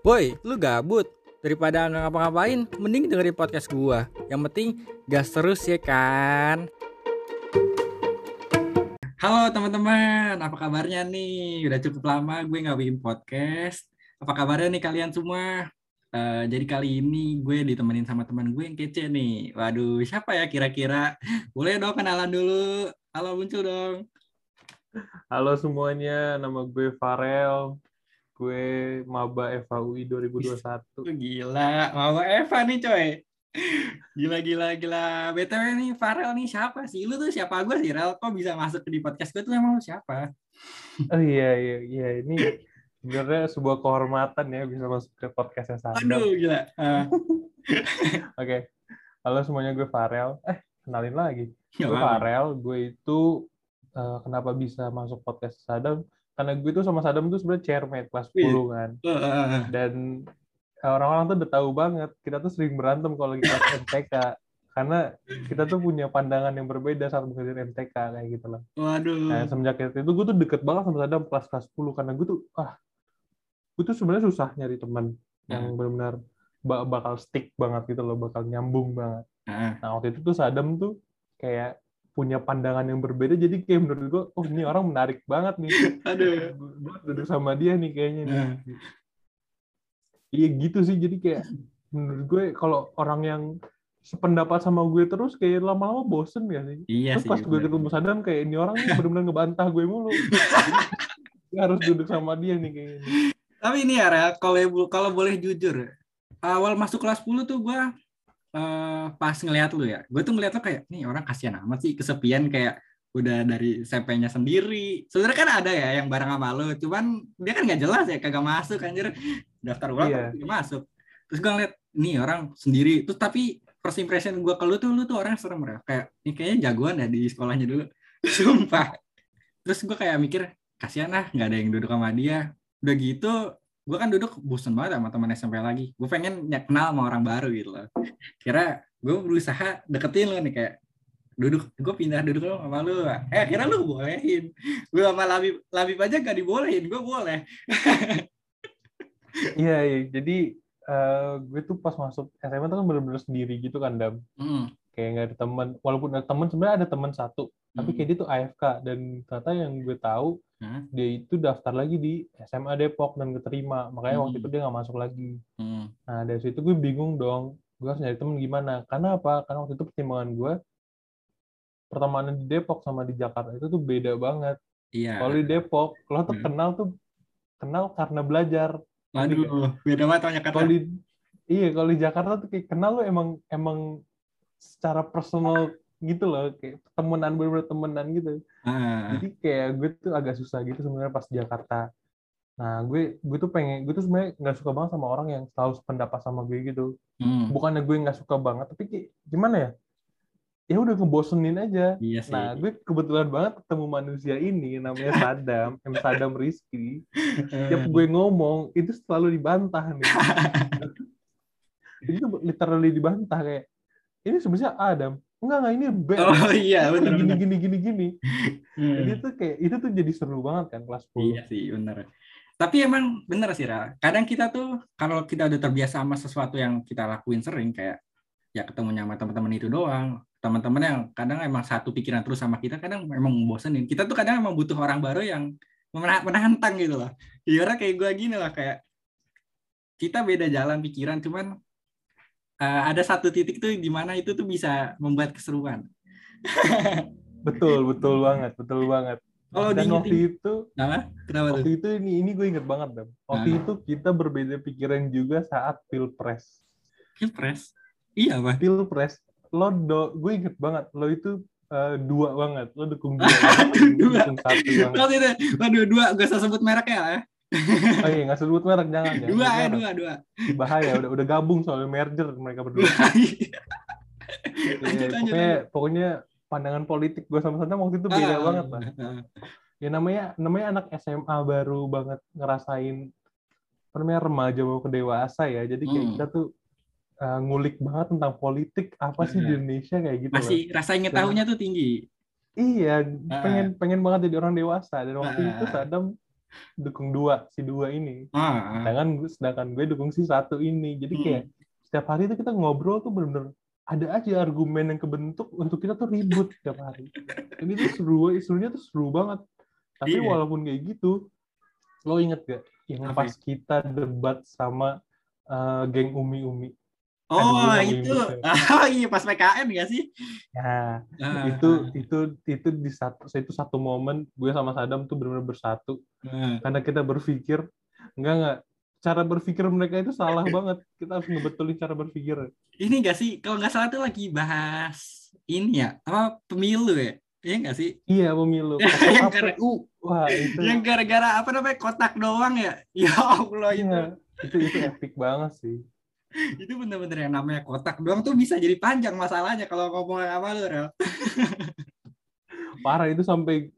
Woi, lu gabut? Daripada nggak ngapa-ngapain, mending dengerin podcast gua. Yang penting gas terus ya kan. Halo teman-teman, apa kabarnya nih? Udah cukup lama gue nggak bikin podcast. Apa kabarnya nih kalian semua? Uh, jadi kali ini gue ditemenin sama teman gue yang kece nih. Waduh, siapa ya kira-kira? Boleh dong kenalan dulu. Halo, muncul dong. Halo semuanya, nama gue Farel. Gue Maba FAUI 2021. Gila, Maba Eva nih coy. Gila, gila, gila. BTW nih, Farel nih siapa sih? Lu tuh siapa gue sih, Rel? Kok bisa masuk di podcast gue tuh emang lu siapa? Oh iya, iya, iya. Ini sebenarnya sebuah kehormatan ya bisa masuk ke podcastnya Sadam. Aduh, gila. Uh. Oke. Okay. Halo semuanya, gue Farel. Eh, kenalin lagi. gue Farel, gue itu uh, kenapa bisa masuk podcast Sadam karena gue tuh sama Sadam tuh sebenarnya chairmate kelas 10 kan. Dan orang-orang tuh udah tahu banget kita tuh sering berantem kalau lagi kelas MTK karena kita tuh punya pandangan yang berbeda saat mengajar MTK kayak gitu loh. Waduh. Nah, semenjak itu gue tuh deket banget sama Sadam kelas kelas 10 karena gue tuh ah gue tuh sebenarnya susah nyari teman hmm. yang benar-benar bakal stick banget gitu loh, bakal nyambung banget. Hmm. Nah, waktu itu tuh Sadam tuh kayak punya pandangan yang berbeda jadi kayak menurut gue oh ini orang menarik banget nih. Aduh. Gue duduk sama dia nih kayaknya nih. Iya gitu sih. Jadi kayak menurut gue kalau orang yang sependapat sama gue terus kayak lama-lama bosen ya sih? Iya terus sih, pas gue ketemu Sadam kayak ini orang nih benar-benar ngebantah gue mulu. Gue harus duduk sama dia nih kayaknya. Tapi ini ya kalau kalau boleh jujur awal masuk kelas 10 tuh gue uh, pas ngelihat lu ya, gue tuh ngeliat lu kayak nih orang kasihan amat sih kesepian kayak udah dari CP-nya sendiri. Sebenarnya kan ada ya yang bareng sama lu, cuman dia kan nggak jelas ya kagak masuk anjir. Daftar ulang yeah. tapi masuk. Terus gue ngeliat nih orang sendiri. Terus tapi first impression gue ke lu tuh lu tuh orang serem ya. Kayak ini kayaknya jagoan ya di sekolahnya dulu. Sumpah. Terus gue kayak mikir kasihan lah nggak ada yang duduk sama dia. Udah gitu gue kan duduk bosan banget sama teman SMP lagi. Gue pengen kenal sama orang baru gitu loh. Kira gue berusaha deketin lo nih kayak duduk gue pindah duduk lo sama lu eh kira lu bolehin gue sama Labib Labib aja gak dibolehin gue boleh iya, iya jadi uh, gue tuh pas masuk SMA tuh kan bener-bener sendiri gitu kan dam mm. kayak nggak ada teman walaupun ada teman sebenarnya ada teman satu mm. tapi kayak dia tuh AFK dan ternyata yang gue tahu Hmm? Dia itu daftar lagi di SMA Depok dan keterima. Makanya hmm. waktu itu dia nggak masuk lagi. Hmm. Nah dari situ gue bingung dong. Gue harus nyari temen gimana? Karena apa? Karena waktu itu pertimbangan gue pertemanan di Depok sama di Jakarta itu tuh beda banget. Iya. Kalau di Depok, lo tuh hmm. kenal tuh kenal karena belajar. Waduh, beda banget kata. Kalau di iya, kalau di Jakarta tuh kayak kenal lo emang emang secara personal gitu loh kayak temenan bener-bener temenan gitu jadi kayak gue tuh agak susah gitu sebenarnya pas Jakarta. Nah gue gue tuh pengen gue tuh sebenarnya nggak suka banget sama orang yang selalu sependapat sama gue gitu. Hmm. bukannya gue nggak suka banget tapi kayak gimana ya? Ya udah ngebosenin aja. Iya sih. nah gue kebetulan banget ketemu manusia ini namanya Sadam M. Sadam Rizky. Tiap gue ngomong itu selalu dibantah nih. Itu literally dibantah kayak ini sebenarnya Adam enggak enggak ini B oh iya benar gini, gini gini gini. Hmm. jadi itu kayak itu tuh jadi seru banget kan kelas 10 iya sih benar tapi emang bener sih Ra. kadang kita tuh kalau kita udah terbiasa sama sesuatu yang kita lakuin sering kayak ya ketemu sama teman-teman itu doang. Teman-teman yang kadang emang satu pikiran terus sama kita kadang emang bosenin. Kita tuh kadang emang butuh orang baru yang menantang gitu loh. Iya kayak gue gini lah kayak kita beda jalan pikiran cuman uh, ada satu titik tuh di mana itu tuh bisa membuat keseruan. betul, betul banget, betul banget. Oh, Dan waktu itu, nah, kenapa waktu tuh? itu ini ini gue inget banget, Dam. Waktu nah. itu kita berbeda pikiran juga saat pilpres. Pilpres? Iya, Pak. Pilpres. Lo do, gue inget banget, lo itu uh, dua banget. Lo dukung dua. dua. Dukung satu banget. Waduh, dua. Gak usah sebut merek ya. oh iya, nggak sebut merek jangan ya. Dua ya, dua, dua. Bahaya, udah udah gabung soalnya merger mereka berdua. ya, pokoknya, pokoknya pandangan politik gue sama Santa waktu itu beda uh, banget lah. Ya namanya namanya anak SMA baru banget ngerasain apa namanya remaja mau ke dewasa ya. Jadi kayak hmm. kita tuh uh, ngulik banget tentang politik apa sih di Indonesia kayak gitu. Masih lah. rasa ingin tahunya tuh tinggi. Iya, pengen pengen banget jadi orang dewasa dan waktu itu Sadam dukung dua si dua ini Ah, ah. sedangkan gue sedangkan gue dukung si satu ini jadi Hmm. kayak setiap hari itu kita ngobrol tuh bener-bener ada aja argumen yang kebentuk untuk kita tuh ribut setiap hari ini tuh seru serunya tuh seru banget tapi Iya. walaupun kayak gitu lo inget gak yang pas kita debat sama eh, geng umi umi Oh, Kan gue itu. Oh iya, pas PKN nggak sih? ya Ah, itu itu itu di satu itu satu momen gue sama Sadam tuh benar-benar bersatu ah. karena kita berpikir enggak enggak cara berpikir mereka itu salah banget kita harus ngebetulin cara berpikir Ini nggak sih? Kalau nggak salah tuh lagi bahas ini ya, apa pemilu ya? Iya nggak sih? iya pemilu Yang Pakai KPU wah itu Yang gara-gara apa namanya kotak doang ya? Ya Allah itu. iya, itu itu epic banget sih Itu bener-bener yang namanya kotak doang tuh bisa jadi panjang masalahnya kalau ngomong sama lu, Rel. parah itu sampai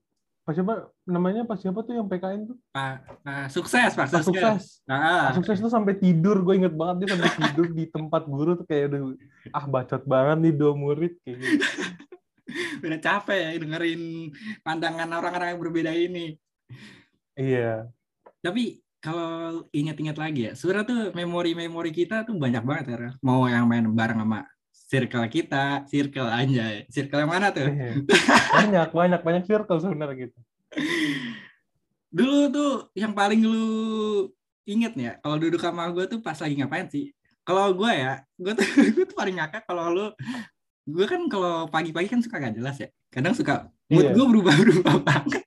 pas siapa namanya pas siapa tuh yang PKN tuh Pak, Pak, sukses, Pak, Pak sukses. sukses Ah, Pak sukses tuh sampai tidur gue inget banget dia sampai tidur di tempat guru tuh kayak udah ah bacot banget nih dua murid kayak gitu. udah capek ya dengerin pandangan orang-orang yang berbeda ini. iya Tapi kalau ingat-ingat lagi ya, sebenarnya tuh memori-memori kita tuh banyak banget ya. Mau yang main bareng sama circle kita, circle anjay. Circle yang mana tuh? Iya. banyak banyak banyak circle sebenarnya gitu Dulu tuh yang paling lu inget ya, kalau duduk sama gue tuh pas lagi ngapain sih? Kalau gue ya, gue tuh, gue tuh paling ngakak kalau lu, gue kan kalau pagi-pagi kan suka gak jelas ya. Kadang suka, mood Iya. gue berubah-berubah banget.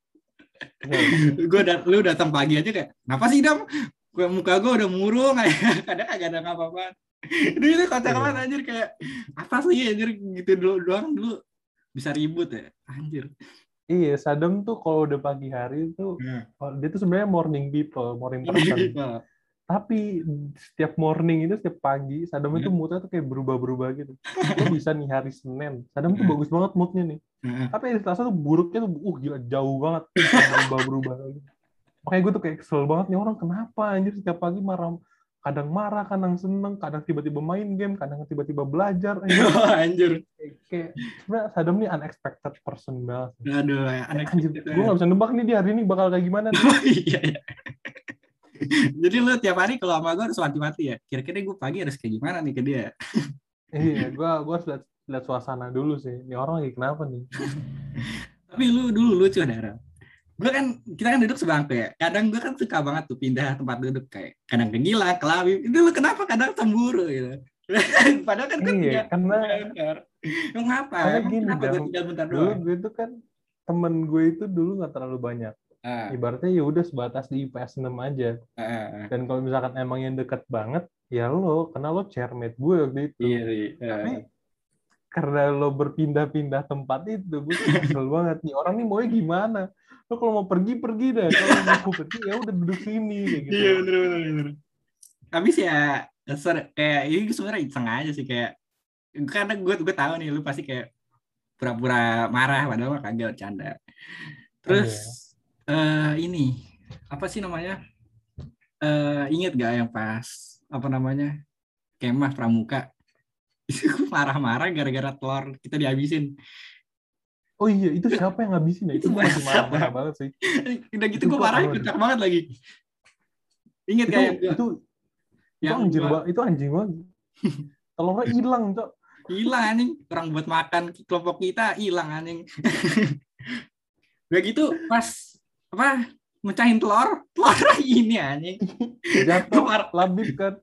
Gue dat lu datang pagi aja kayak kenapa sih dam? Gue muka gue udah murung. Kayak kadang kagak ada apa-apa. Itu itu kocak Iya. banget anjir kayak apa sih anjir? Gitu dulu doang dulu bisa ribut ya anjir. Iya, Sadam tuh kalau udah pagi hari tuh oh, dia tuh sebenarnya morning people, morning person. Tapi setiap morning itu setiap pagi Sadam itu Hmm. moodnya tuh kayak berubah-berubah gitu. Lo bisa nih hari Senin, Sadam tuh Hmm. bagus banget moodnya nih. nah, Tapi hari Selasa tuh buruknya tuh uh gila jauh banget berubah-berubah lagi. Makanya gue tuh kayak kesel banget nih orang kenapa anjir setiap pagi marah kadang marah, kadang seneng, kadang tiba-tiba main game, kadang tiba-tiba belajar. Anjir, anjir kayak, sebenarnya Sadam nih unexpected person banget. aduh aneh Anjir, gue gak bisa nebak nih dia hari ini bakal kayak gimana. nih. iya iya jadi lu tiap hari kalau sama gue harus mati-mati ya kira-kira gue pagi harus kayak gimana nih ke dia iya, gue gue harus lihat lihat suasana dulu sih. Ini orang lagi kenapa nih? Tapi lu dulu lucu Dara. Gue kan, kita kan duduk sebangku ya. Kadang gue kan suka banget tuh pindah tempat duduk kayak kadang ke Gila, ke. Itu lu kenapa kadang cemburu gitu. Padahal kan gue Iya, tinggal karena. Lu ngapa? Karena gini, kenapa gue tinggal bentar dulu gue tuh kan temen gue itu dulu nggak terlalu banyak. Ah, Ibaratnya ya udah sebatas di IPS 6 aja. ah. Dan kalau misalkan emang yang deket banget, ya lo, karena lo chairmate gue waktu itu. Iya sih. Tapi karena lo berpindah-pindah tempat itu, gue tuh kesel banget nih. Orang nih maunya gimana? Lo kalau mau pergi pergi dah. Kalau mau pergi ya udah duduk sini kayak gitu. Iya bener bener bener. Habis ya ser- kayak ini sebenarnya iseng aja sih kayak karena gue gue tahu nih lu pasti kayak pura-pura marah padahal mah kagak canda. Terus eh ini apa sih namanya? Eh inget gak yang pas apa namanya kemah pramuka itu marah-marah gara-gara telur kita dihabisin. Oh iya, itu siapa yang ngabisin ya? Itu gue masih Siapa? marah-marah banget sih. Udah gitu Itu gue marah kocak banget lagi. Ingat Itu, kayak itu, itu yang gua- banget. Itu anjing banget. Telurnya hilang, Cok. hilang anjing orang buat makan kelompok kita hilang anjing udah gitu pas apa mecahin telur telur ini anjing Jatuh, labib kan.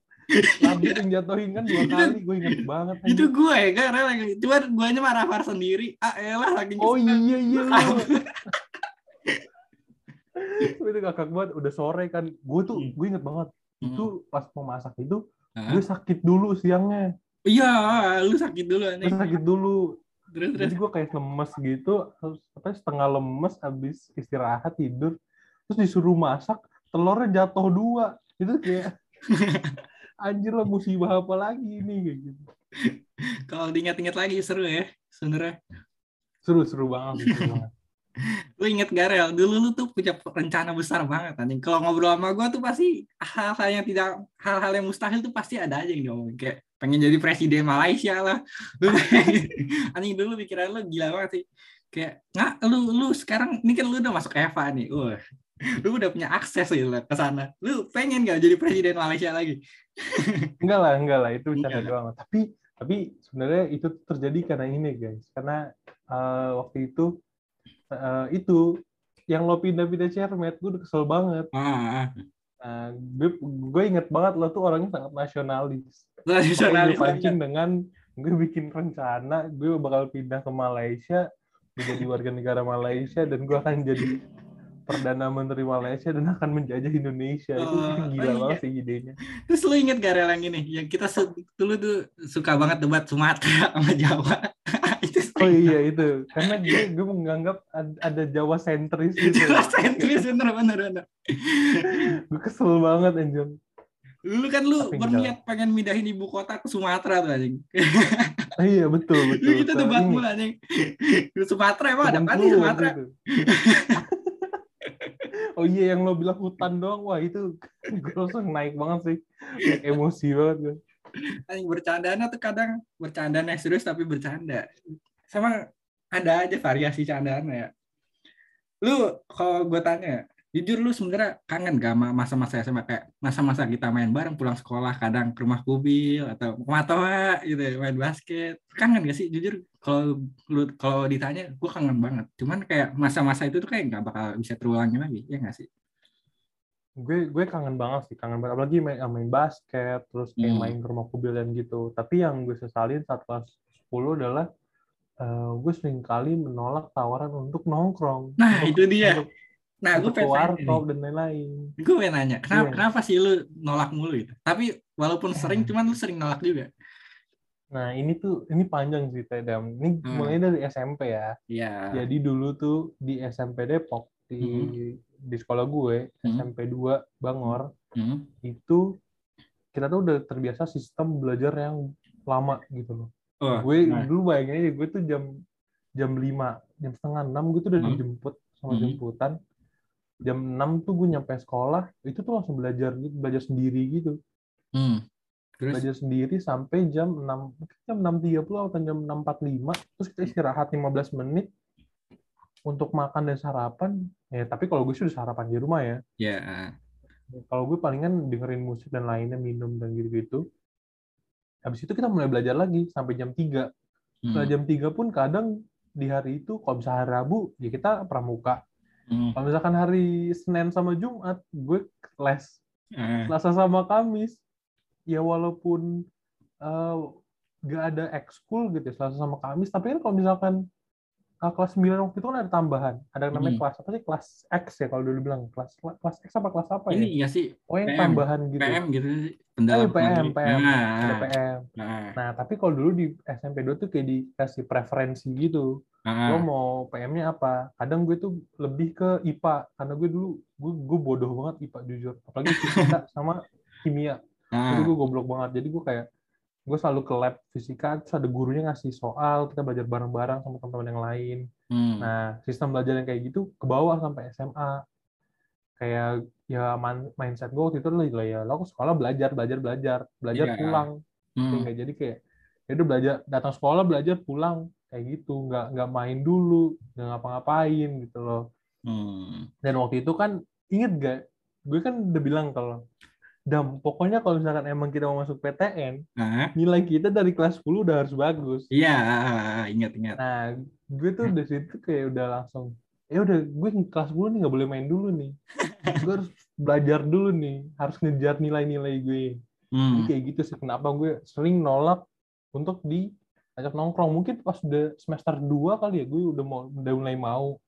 Labib yang jatuhin kan dua kali. Gue inget banget. anjing. itu gue ya kan lagi cuma gue aja marah marah sendiri ah elah lagi Oh iya, iya. Tahu. itu kakak banget. Udah sore kan. Gue tuh, Hmm. gue inget banget. Hmm. Itu pas mau masak itu, gue sakit dulu siangnya. iya lu sakit dulu Gue anjing sakit dulu. Terus terus Jadi gue kayak lemes gitu, terus apa setengah lemes habis istirahat tidur, terus disuruh masak, telurnya jatuh dua. Itu kayak anjir lah musibah apa lagi ini kayak gitu. kalau diingat-ingat lagi seru ya sebenarnya Seru seru banget, seru banget. lu inget Garel dulu lu tuh punya rencana besar banget anjing kalau ngobrol sama gue tuh pasti hal-hal yang tidak hal-hal yang mustahil tuh pasti ada aja yang diomongin kayak pengen jadi presiden Malaysia lah Lu- anjing dulu pikiran lu gila banget sih kayak nggak lu lu sekarang ini kan lu udah masuk Eva nih wah lu udah punya akses gitu ke sana. Lu pengen gak jadi presiden Malaysia lagi? enggak lah, enggak lah. Itu bercanda doang. Tapi tapi sebenarnya itu terjadi karena ini guys. Karena uh, waktu itu uh, itu yang lo pindah-pindah cermet, gue udah kesel banget. Ah. Uh, gue, gue inget banget lo tuh orangnya sangat nasionalis. Nasionalis. Gue pancing dengan gue bikin rencana gue bakal pindah ke Malaysia menjadi warga negara Malaysia dan gue akan jadi perdana menteri Malaysia dan akan menjajah Indonesia oh, itu, itu gila oh iya. banget sih idenya. Terus lu inget gak yang ini yang kita dulu tuh suka banget debat Sumatera sama Jawa. itu oh iya itu karena gue gue menganggap ada Jawa sentris gitu. Jawa sentris bener bener bener. gue kesel banget anjir. Lu kan lu Tapi berniat enggak. pengen mindahin ibu kota ke Sumatera tuh anjing. Iya betul betul. kita debat mulu anjing. Sumatera emang ada apa nih Sumatera? oh iya yang lo bilang hutan doang wah itu gue langsung naik banget sih emosi banget gue Anjing bercandanya tuh kadang bercandaan yang serius tapi bercanda sama ada aja variasi candaan ya lu kalau gue tanya jujur lu sebenarnya kangen gak sama masa-masa SMA kayak masa-masa kita main bareng pulang sekolah kadang ke rumah kubil atau ke Matoa gitu ya, main basket. Kangen gak sih? Jujur kalau lu kalau ditanya gue kangen banget. Cuman kayak masa-masa itu tuh kayak nggak bakal bisa terulang lagi ya gak sih? Gue gue kangen banget sih kangen banget. Apalagi main, main basket terus kayak hmm. main ke rumah kubil dan gitu. Tapi yang gue sesalin saat kelas 10 adalah uh, gue sering kali menolak tawaran untuk nongkrong. Nah untuk, itu dia. Untuk, Nah, gue pengen warkop dan lain-lain. Gue pengen nanya, kenapa, yeah. kenapa sih lu nolak mulu gitu? Tapi walaupun sering, cuman lu sering nolak juga. Nah, ini tuh ini panjang sih Tedam. Ini hmm. mulai dari SMP ya. Iya. Yeah. Jadi dulu tuh di SMP Depok di hmm. di sekolah gue hmm. SMP 2 Bangor hmm. itu kita tuh udah terbiasa sistem belajar yang lama gitu loh. Oh, gue nah. dulu bayangin aja gue tuh jam jam 5, jam setengah 6 gue tuh udah hmm. dijemput sama hmm. jemputan jam 6 tuh gue nyampe sekolah itu tuh langsung belajar gitu belajar sendiri gitu hmm. Terus? belajar sendiri sampai jam 6 jam 6.30 atau jam 6.45 terus kita istirahat 15 menit untuk makan dan sarapan ya tapi kalau gue sudah sarapan di rumah ya ya yeah. kalau gue palingan dengerin musik dan lainnya minum dan gitu-gitu habis itu kita mulai belajar lagi sampai jam 3 setelah hmm. jam 3 pun kadang di hari itu kalau misalnya hari Rabu ya kita pramuka Hmm. Kalau misalkan hari Senin sama Jumat, gue les. Hmm. Selasa sama Kamis, ya walaupun uh, gak ada ekskul gitu ya, Selasa sama Kamis, tapi kan kalau misalkan uh, kelas 9 waktu itu kan ada tambahan. Ada yang namanya hmm. kelas apa sih? Kelas X ya kalau dulu bilang. Kelas kelas X apa kelas apa ya? Ini ya sih. Oh yang PM, tambahan gitu. PM gitu sih. Pendalam eh, PM, PM. Nah, ada PM. Nah. nah, tapi kalau dulu di SMP 2 tuh kayak dikasih preferensi gitu lo mau PM-nya apa? Kadang gue tuh lebih ke IPA karena gue dulu gue, gue bodoh banget IPA jujur. Apalagi fisika sama kimia. Jadi gue goblok banget. Jadi gue kayak gue selalu ke lab fisika terus ada gurunya ngasih soal kita belajar bareng-bareng sama teman-teman yang lain. Hmm. nah sistem belajar yang kayak gitu ke bawah sampai SMA kayak ya mindset gue waktu itu lah ya lo sekolah belajar belajar belajar. Belajar yeah. pulang. Hmm. jadi kayak ya udah belajar datang sekolah belajar pulang kayak gitu nggak nggak main dulu nggak ngapa-ngapain gitu loh hmm. dan waktu itu kan inget gak gue kan udah bilang kalau dan pokoknya kalau misalkan emang kita mau masuk PTN, uh nilai kita dari kelas 10 udah harus bagus. Iya, ingat ingat. Nah, gue tuh dari situ kayak udah langsung, ya udah gue kelas 10 nih nggak boleh main dulu nih. gue harus belajar dulu nih, harus ngejar nilai-nilai gue. Hmm. Jadi kayak gitu sih kenapa gue sering nolak untuk di ajak nongkrong. Mungkin pas udah semester 2 kali ya gue udah mau udah mulai mau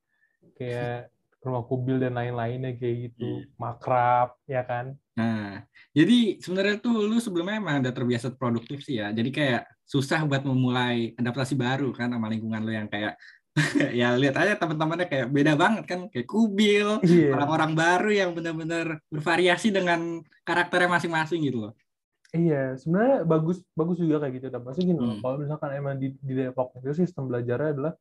kayak rumah kubil dan lain-lainnya kayak gitu. Hmm. makrab ya kan? Nah jadi sebenarnya tuh lu sebelumnya emang udah terbiasa produktif sih ya. Jadi kayak susah buat memulai adaptasi baru kan sama lingkungan lu yang kayak ya lihat aja teman-temannya kayak beda banget kan. Kayak kubil iya. orang-orang baru yang benar-benar bervariasi dengan karakternya masing-masing gitu loh Iya, sebenarnya bagus bagus juga kayak gitu. Tapi gini hmm. kalau misalkan emang di, di Depok itu sistem belajarnya adalah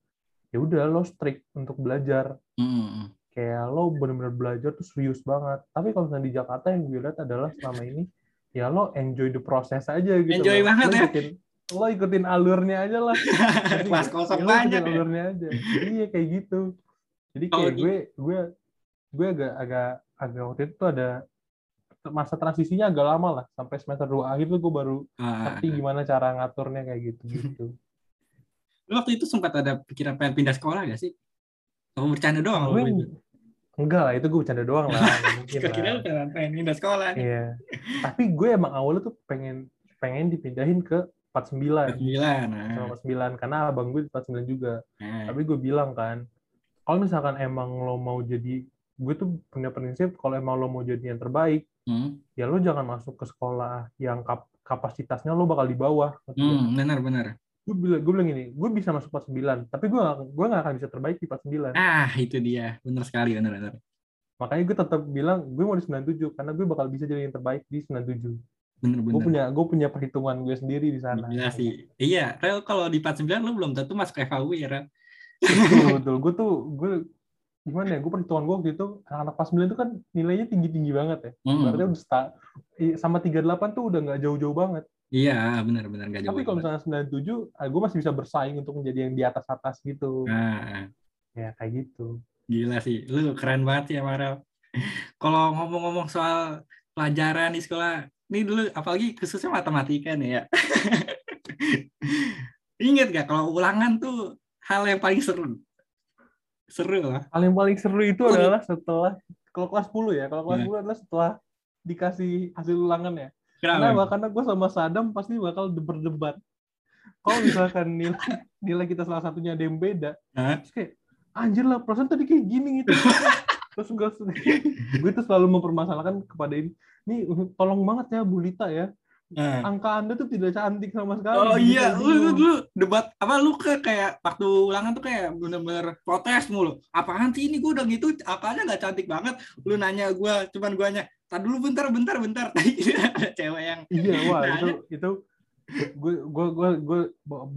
ya udah lo strict untuk belajar. Hmm. Kayak lo benar-benar belajar tuh serius banget. Tapi kalau misalnya di Jakarta yang gue lihat adalah selama ini ya lo enjoy the process aja gitu. Enjoy lo. banget lo ya. Ikutin, lo ikutin alurnya aja lah. Kelas kosong ya, banyak. Ya. Alurnya aja. iya kayak gitu. Jadi kayak oh, gue gue gue agak agak agak waktu itu tuh ada masa transisinya agak lama lah sampai semester 2 akhir tuh gue baru Ah, ngerti gimana cara ngaturnya kayak gitu gitu lu waktu itu sempat ada pikiran pengen pindah sekolah gak sih? Kamu bercanda doang gue itu. enggak lah itu gue bercanda doang lah mungkin Kira-kira lah. lu pengen, pindah sekolah. Iya. Tapi gue emang awalnya tuh pengen pengen dipindahin ke 49 Sembilan. Nah. sama 49 karena abang gue di 49 juga. Nah. Tapi gue bilang kan, kalau misalkan emang lo mau jadi gue tuh punya prinsip kalau emang lo mau jadi yang terbaik, Hmm. ya lo jangan masuk ke sekolah yang kap- kapasitasnya lo bakal di bawah. Hmm, benar benar. Gue bilang gue bilang gini, gue bisa masuk 49, tapi gue gak, gue gak akan bisa terbaik di 49. Ah, itu dia. Benar sekali, benar benar. Makanya gue tetap bilang gue mau di 97 karena gue bakal bisa jadi yang terbaik di 97. Benar Gue benar. punya gue punya perhitungan gue sendiri di sana. Gila sih. Iya, Rel kalau di 49 lu belum tentu masuk FAU ya, Rel. betul betul gue tuh gue gimana ya gue perhitungan gue waktu itu anak-anak pas 9 itu kan nilainya tinggi tinggi banget ya Hmm. berarti udah sta- i- sama 38 tuh udah nggak jauh-jauh banget Iya, benar benar enggak jauh. tapi kalau misalnya 97 ah, gue masih bisa bersaing untuk menjadi yang di atas atas gitu Nah, ya kayak gitu gila sih. Lu keren banget ya, Marel. Kalau ngomong-ngomong soal pelajaran di sekolah, ini dulu apalagi khususnya matematika nih ya. Ingat gak kalau ulangan tuh hal yang paling seru. Seru lah. hal yang paling seru itu adalah setelah kalau kelas 10 ya kalau kelas Ya. 10 adalah setelah dikasih hasil ulangan ya Kenapa? Kenapa? Karena gue sama Sadam pasti bakal berdebat. Kalau misalkan nilai, nilai kita salah satunya ada yang beda, Hah? terus kayak anjir lah perasaan tadi kayak gini gitu. terus gue gue tuh selalu mempermasalahkan kepada ini, nih tolong banget ya Bu Lita ya, Nah. angka anda tuh tidak cantik sama sekali. Oh iya, lu, lu dulu debat apa lu ke kayak waktu ulangan tuh kayak bener-bener protes mulu. Apaan sih ini gue udah gitu, apanya nggak cantik banget. Lu nanya gue, cuman guanya, tak dulu bentar, bentar, bentar. Tadi ada cewek yang Iya, wah Nah, itu itu gue gue gue gue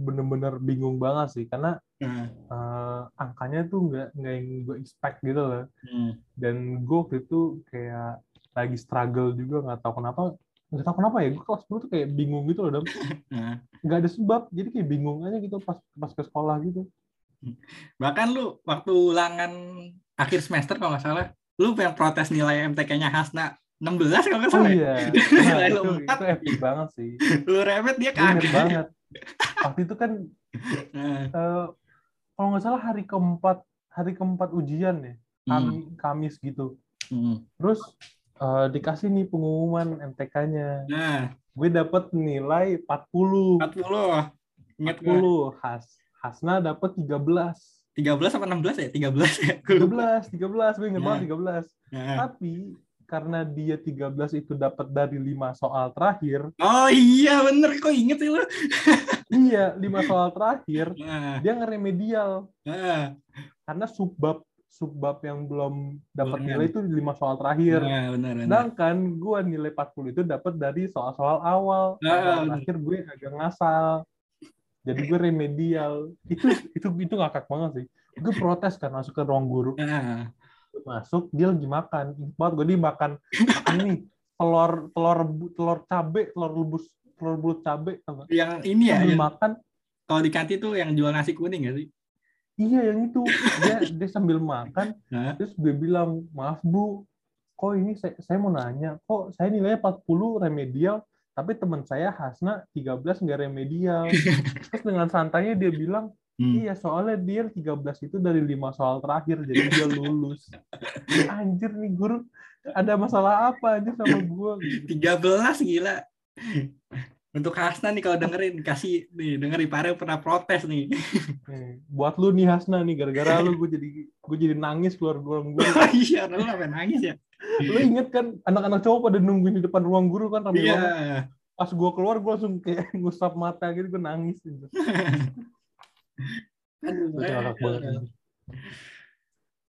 bener-bener bingung banget sih karena Nah, eh, angkanya tuh nggak nggak yang gue expect gitu loh. hmm. dan gue waktu itu kayak lagi struggle juga nggak tahu kenapa nggak tahu kenapa ya gue kelas 10 tuh kayak bingung gitu loh Dam. Nggak ada sebab jadi kayak bingung aja gitu pas pas ke sekolah gitu bahkan lu waktu ulangan akhir semester kalau nggak salah, lu yang protes nilai MTK-nya Hasna 16 kalau nggak oh salah. ya? iya Nilai nah, lu itu empat. itu epic banget sih Lu remet dia kaget. banget waktu itu kan eh, kalau nggak salah hari keempat hari keempat ujian ya hmm. Kami, Kamis gitu Hmm. terus eh, dikasih nih pengumuman MTK-nya Nah, gue dapet nilai 40 40. Ingat gue. 40 Has Hasna dapet 13 13 apa 16 ya? 13 ya? Gua lupa. 13, 13, gue inget Nah. banget 13. Nah. Tapi karena dia 13 itu dapat dari 5 soal terakhir, Oh iya bener kok inget sih lu. iya 5 soal terakhir Nah, dia ngeremedial nah, karena subbab subbab yang belum dapat nilai itu 5 soal terakhir. nah, benar benar. Sedangkan gue nilai 40 itu dapat dari soal-soal awal. Ah. Soal terakhir gue agak ngasal. Jadi gue remedial. Itu itu itu ngakak banget sih. Gue protes kan masuk ke ruang guru. Nah, masuk dia lagi makan banget gue dia makan ini telur telur telur cabe telur rebus telur bulat cabe yang ini ya, makan kalau di kantin tuh yang jual nasi kuning gak sih? Iya yang itu dia dia sambil makan terus gue bilang maaf bu kok ini saya, saya mau nanya kok saya nilainya 40 remedial tapi teman saya Hasna 13 nggak remedial terus dengan santainya dia bilang hmm. Iya, soalnya dia 13 itu dari lima soal terakhir, jadi dia lulus. Anjir nih guru, ada masalah apa anjir sama gue? 13 gila. Untuk Hasna nih kalau dengerin kasih nih denger Ipare pernah protes nih. Nih, buat lu nih Hasna nih, gara-gara lu gue jadi gue jadi nangis keluar ruang guru. iya, lu sampai nangis ya. Lu inget kan anak-anak cowok pada nungguin di depan ruang guru kan Iya. banget. Pas gue keluar gue langsung kayak ngusap mata gitu, gue nangis. Gitu. Aduh, ngakak banget. eh, anjir.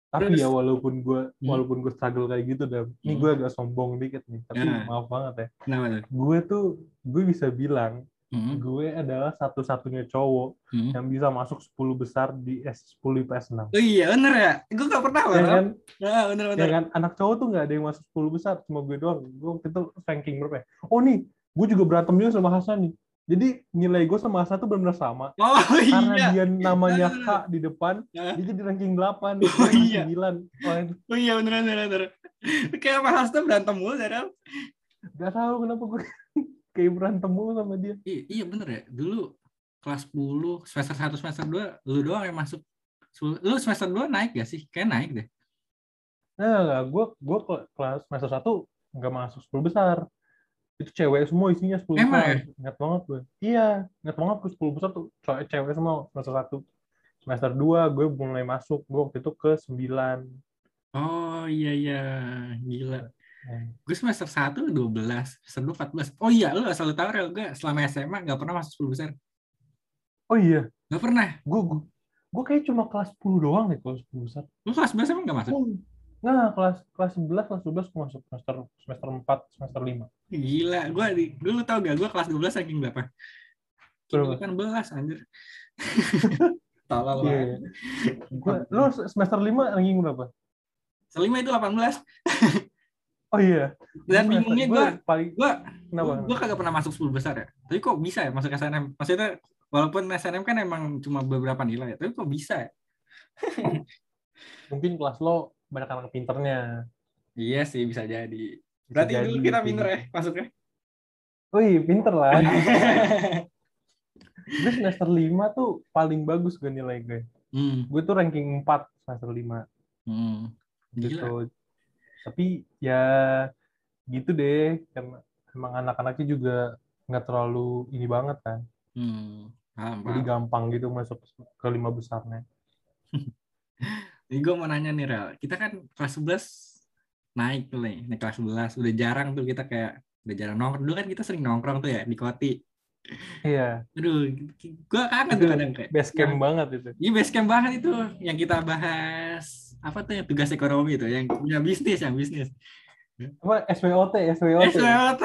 Tapi Terus- ya walaupun gue Hmm. walaupun gue struggle kayak gitu dah, ini Hmm. gue agak sombong dikit nih. Tapi Nah. maaf banget ya. Tuh? Gue tuh gue bisa bilang Hmm, gue adalah satu-satunya cowok hmm. yang bisa masuk 10 besar di S10 IPS 6. Oh iya bener ya. Gue gak pernah Ya kan? Nah, bener Ya bener. kan? Anak cowok tuh nggak ada yang masuk 10 besar, cuma gue doang. Gue waktu itu ranking berapa ya? Oh nih, gue juga berantem juga sama Hasan nih. Jadi nilai gue sama Asa tuh benar-benar sama. Oh Karena iya. dia namanya. K di depan, Ya. dia jadi ranking 8, Oh, iya. 9. Oh, Oh iya beneran beneran. beneran. Kayak sama Hasto berantem mulu Daryl. gak tahu kenapa gue kayak berantem mulu sama dia. Iya, iya bener ya. Dulu kelas 10, semester 1, semester 2, lu doang yang masuk. Lu semester 2 naik gak sih? Kayak naik deh. Nah, gue gue kelas semester 1 nggak masuk 10 besar. Itu cewek semua isinya 10 Emang besar. ya? Ingat banget gue. Iya, ingat banget gue 10 besar tuh cewek cewek semua semester 1. Semester 2 gue mulai masuk, gue waktu itu ke 9. Oh iya iya. Gila. Eh, Gue semester 1 12, semester 2 14. Oh iya, lu asal lu tahu Rel, gue selama SMA gak pernah masuk 10 besar. Oh iya, Gak pernah. gue gue, gue kayak cuma kelas 10 doang nih kalau 10 besar. Lu kelas 11 emang gak masuk? Oh, Nah, kelas kelas 11, kelas 12 gue masuk semester semester 4, semester 5. Gila, gue di dulu tau gak gue kelas 12 ranking berapa? Berapa? 18 anjir. Tolol Iya. banget. Gua, lu semester 5 ranking berapa? Selima itu 18. Oh iya. Dan Gua bingungnya semester- gue gua paling gue kenapa? gue kagak pernah masuk 10 besar ya. Tapi kok bisa ya masuk SNM? Maksudnya walaupun SNM kan emang cuma beberapa nilai ya, tapi kok bisa ya? Mungkin kelas lo banyak anak pinternya. Iya sih bisa jadi. Bisa Berarti jadi dulu kita pinter ya masuknya. Wih, pinter lah. Gue semester 5 tuh paling bagus gue nilai gue. hmm. Gue tuh ranking 4 semester 5 Hmm. Gila. gitu. Tapi ya gitu deh, karena emang anak-anaknya juga nggak terlalu ini banget kan. Hmm. Paham, Jadi gampang gitu masuk ke lima besarnya. Ini gue mau nanya nih Rel, kita kan kelas 11 naik tuh nih, naik kelas 11 udah jarang tuh kita kayak udah jarang nongkrong. Dulu kan kita sering nongkrong tuh ya di Koti. Iya, Aduh, gue kangen tuh kadang kayak. base camp banget itu. Iya base camp banget itu yang kita bahas apa tuh yang tugas ekonomi itu yang punya bisnis yang bisnis. Apa SWOT, SWOT, SWOT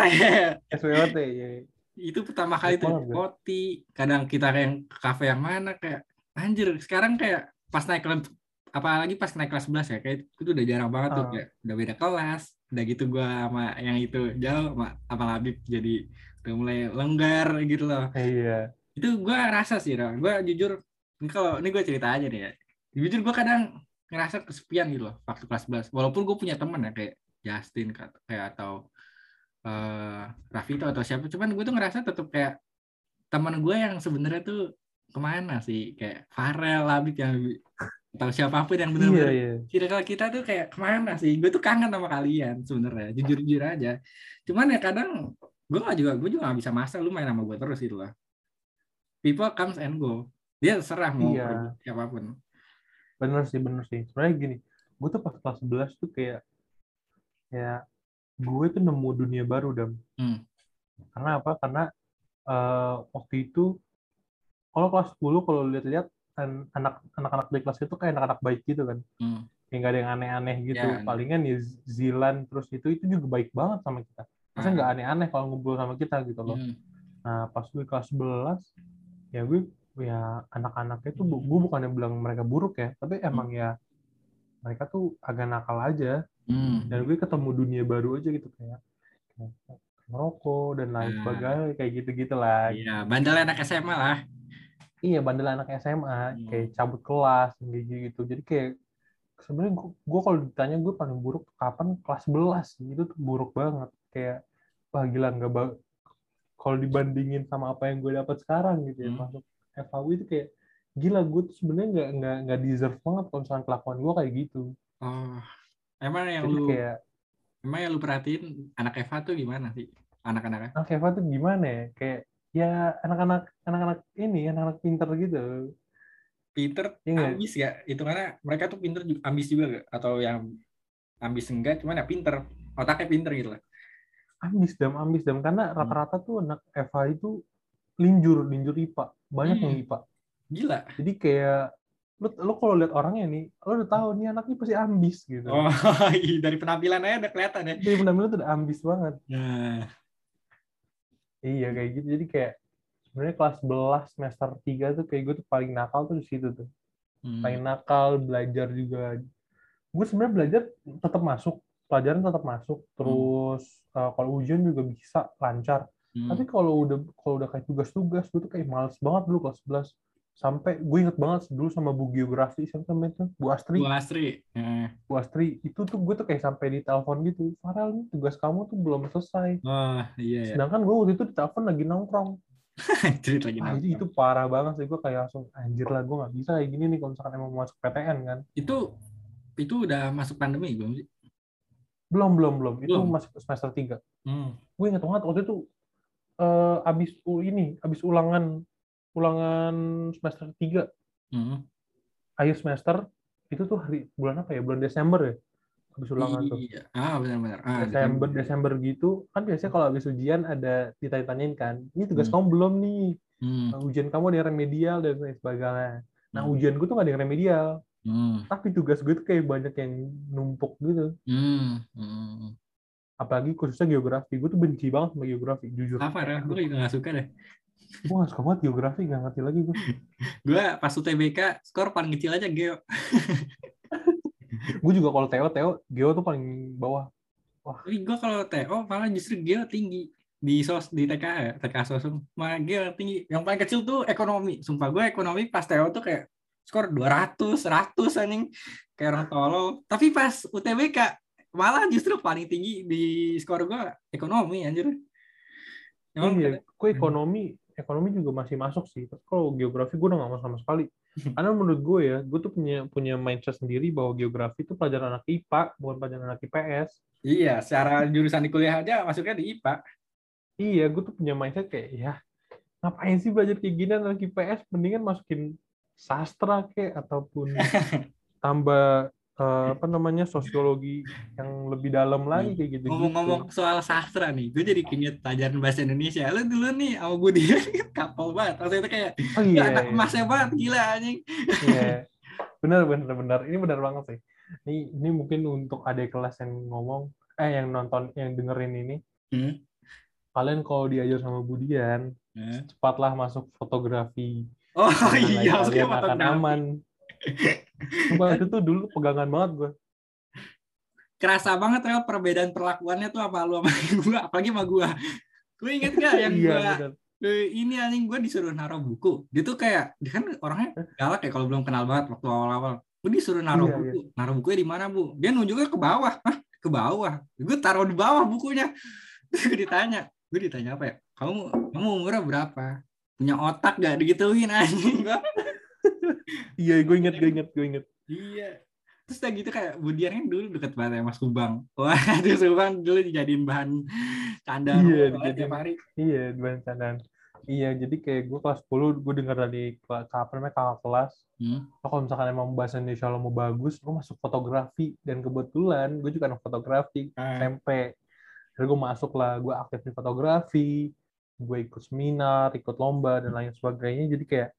SWOT. Ya. itu pertama kali tuh di. Koti. Kadang kita yang ke kafe yang mana kayak anjir sekarang kayak pas naik kelas apalagi pas naik kelas 11 ya kayak itu udah jarang banget tuh Ah. kayak udah beda kelas udah gitu gua sama yang itu jauh sama Abang Habib jadi udah mulai lenggar gitu loh Iya. itu gua rasa sih Ram. gua jujur ini kalau ini gua cerita aja nih ya jujur gua kadang ngerasa kesepian gitu loh waktu kelas 11 walaupun gue punya temen ya kayak Justin kayak atau eh Rafito atau siapa cuman gue tuh ngerasa tetap kayak teman gue yang sebenarnya tuh ke mana sih kayak Farel Labib yang atau siapa pun yang Iya, benar-benar iya. circle kita tuh kayak ke mana sih gue tuh kangen sama kalian sebenarnya jujur jujur aja cuman ya kadang gue nggak juga gue juga nggak bisa masa lu main sama gue terus gitu loh people comes and go dia serah mau Iya. siapa pun Bener sih, bener sih. Sebenarnya gini, gue tuh pas kelas 11 tuh kayak kayak gue tuh nemu dunia baru dam. Hmm. Karena apa? Karena eh, waktu itu kalau kelas 10 kalau lihat-lihat anak anak-anak di kelas itu kayak anak-anak baik gitu kan. Hmm. Kayak nggak ada yang aneh-aneh gitu. Ya. Palingan ya Zilan terus itu itu juga baik banget sama kita. Masa nggak aneh-aneh kalau ngobrol sama kita gitu loh. Hmm. Nah, pas gue kelas 11, ya gue ya anak-anaknya tuh bu- gue bukannya bilang mereka buruk ya, tapi emang ya mereka tuh agak nakal aja. Hmm. Dan gue ketemu dunia baru aja gitu kayak kayak ngerokok dan lain Ah. sebagainya kayak gitu-gitu lah. Iya, bandel anak SMA lah. Iya, bandel anak SMA Hmm. kayak cabut kelas kayak gitu. Jadi kayak sebenarnya gue, kalau ditanya gue paling buruk kapan kelas 11 itu tuh buruk banget kayak wah gila nggak ba- kalau dibandingin sama apa yang gue dapat sekarang gitu ya Hmm. masuk FAW itu kayak gila gue tuh sebenarnya nggak nggak nggak deserve banget kalau misalnya kelakuan gue kayak gitu Oh, emang yang jadi lu kayak emang yang lu perhatiin anak Eva tuh gimana sih? Anak-anaknya? anak Eva tuh gimana ya kayak ya anak-anak anak-anak ini anak-anak pinter gitu Pinter, nggak? ambis gak? Itu karena mereka tuh pinter juga, ambis juga gak? Atau yang ambis enggak, cuman ya pinter. Otaknya pinter gitu lah. ambis dam ambis dam Hmm. karena rata-rata tuh anak Eva itu linjur linjur IPA banyak Hmm. yang IPA Gila. jadi kayak lu lu kalau lihat orangnya nih lu udah tahu nih anaknya pasti ambis gitu Oh, dari penampilan aja udah kelihatan ya. dia benar-benar tuh udah ambis banget Nah, iya kayak gitu. Jadi kayak sebenarnya kelas 11 semester 3 tuh kayak gue tuh paling nakal tuh di situ tuh. Hmm. paling nakal belajar juga. Gue sebenarnya belajar tetap masuk pelajaran tetap masuk. Terus uh, kalau ujian juga bisa lancar. Hmm. Tapi kalau udah kalau udah kayak tugas-tugas, gue tuh kayak males banget dulu kelas 11 sampai gue inget banget dulu sama bu geografi siapa namanya tuh Bu Astri. Bu Astri hmm. Bu Astri itu tuh gue tuh kayak sampai di telepon gitu Farel nih tugas kamu tuh belum selesai. Oh iya, iya. sedangkan gue waktu itu di telepon lagi nongkrong. Cerit lagi itu, itu parah banget sih gue kayak langsung anjir lah gue nggak bisa kayak gini nih kalau misalkan emang mau masuk PTN kan. Itu itu udah masuk pandemi belum sih? Belum belum belum. Itu belum. masuk semester tiga. Hmm. gue inget banget waktu itu uh, abis ini abis ulangan ulangan semester 3. Hmm. Akhir semester itu tuh hari bulan apa ya? Bulan Desember ya? Habis ulangan iya. tuh. Ah, benar-benar. Ah, Desember, Desember gitu. Kan biasanya kalau habis ujian ada ditanya-tanyain kan, ini tugas hmm. kamu belum nih? Hmm. Nah, ujian kamu ada yang remedial dan lain sebagainya. Nah, hmm. ujian gue tuh gak ada yang remedial. Hmm. Tapi tugas gue tuh kayak banyak yang numpuk gitu. Hmm. Hmm. Apalagi khususnya geografi. Gue tuh benci banget sama geografi, jujur. Apa ya? Gue juga gak suka deh gue gak suka banget geografi gak ngerti lagi gue gue pas UTBK skor paling kecil aja geo. Gue juga kalau Teo Teo geo tuh paling bawah. Wah. Tapi gue kalau Teo malah justru geo tinggi di sos di TK TK sosum malah geo tinggi. Yang paling kecil tuh ekonomi. Sumpah gue ekonomi pas Teo tuh kayak skor 200 100 anjing. Kayak orang tolol. Tapi pas UTBK malah justru paling tinggi di skor gue ekonomi anjir. Emang iya, gue ekonomi ekonomi juga masih masuk sih. Tapi kalau geografi gue udah gak mau sama sekali. Karena menurut gue ya, gue tuh punya punya mindset sendiri bahwa geografi itu pelajaran anak IPA, bukan pelajaran anak IPS. Iya, secara jurusan di kuliah aja masuknya di IPA. Iya, gue tuh punya mindset kayak, ya ngapain sih belajar kayak gini anak IPS? Mendingan masukin sastra kayak, ataupun tambah uh, apa namanya sosiologi yang lebih dalam lagi kayak gitu. Ngomong-ngomong soal sastra nih, gue jadi keinget pelajaran bahasa Indonesia. Lu dulu nih sama gue dia kapal banget. Waktu itu kayak oh, iya, anak iya. emasnya banget gila anjing. Iya. Bener bener bener. Ini bener banget sih. Ini ini mungkin untuk adik kelas yang ngomong eh yang nonton yang dengerin ini. Hmm? Kalian kalau diajar sama Budian, hmm? cepatlah masuk fotografi. Oh iya, kalian akan aman Sumpah itu tuh dulu pegangan banget gue. Kerasa banget ya perbedaan perlakuannya tuh apa lu sama gue, apalagi sama gue. Gue inget gak yang iya, gue ini anjing gue disuruh naruh buku. Dia tuh kayak dia kan orangnya galak ya kalau belum kenal banget waktu awal-awal. Gue disuruh naruh iya, buku. Iya. Naruh bukunya di mana, Bu? Dia nunjuknya ke bawah. Hah? Ke bawah. Gue taruh di bawah bukunya. gue ditanya, gue ditanya apa ya? Kamu kamu umurnya berapa? Punya otak gak digituin anjing gue iya gue inget gue inget gue inget iya. Terus udah gitu kayak Budian kan dulu deket banget ya Mas Kubang wah itu Subang dulu dijadiin bahan canda iya dijadiin hari. iya bahan candaan. Iya jadi kayak gue kelas 10 gue dengar dari apa namanya kakak kelas. Hmm? oh, kalau misalkan emang bahasa Indonesia lo mau bagus lo masuk fotografi. Dan kebetulan gue juga anak fotografi hmm. SMP jadi gue masuk lah gue aktif di fotografi gue ikut seminar ikut lomba dan lain sebagainya. Jadi kayak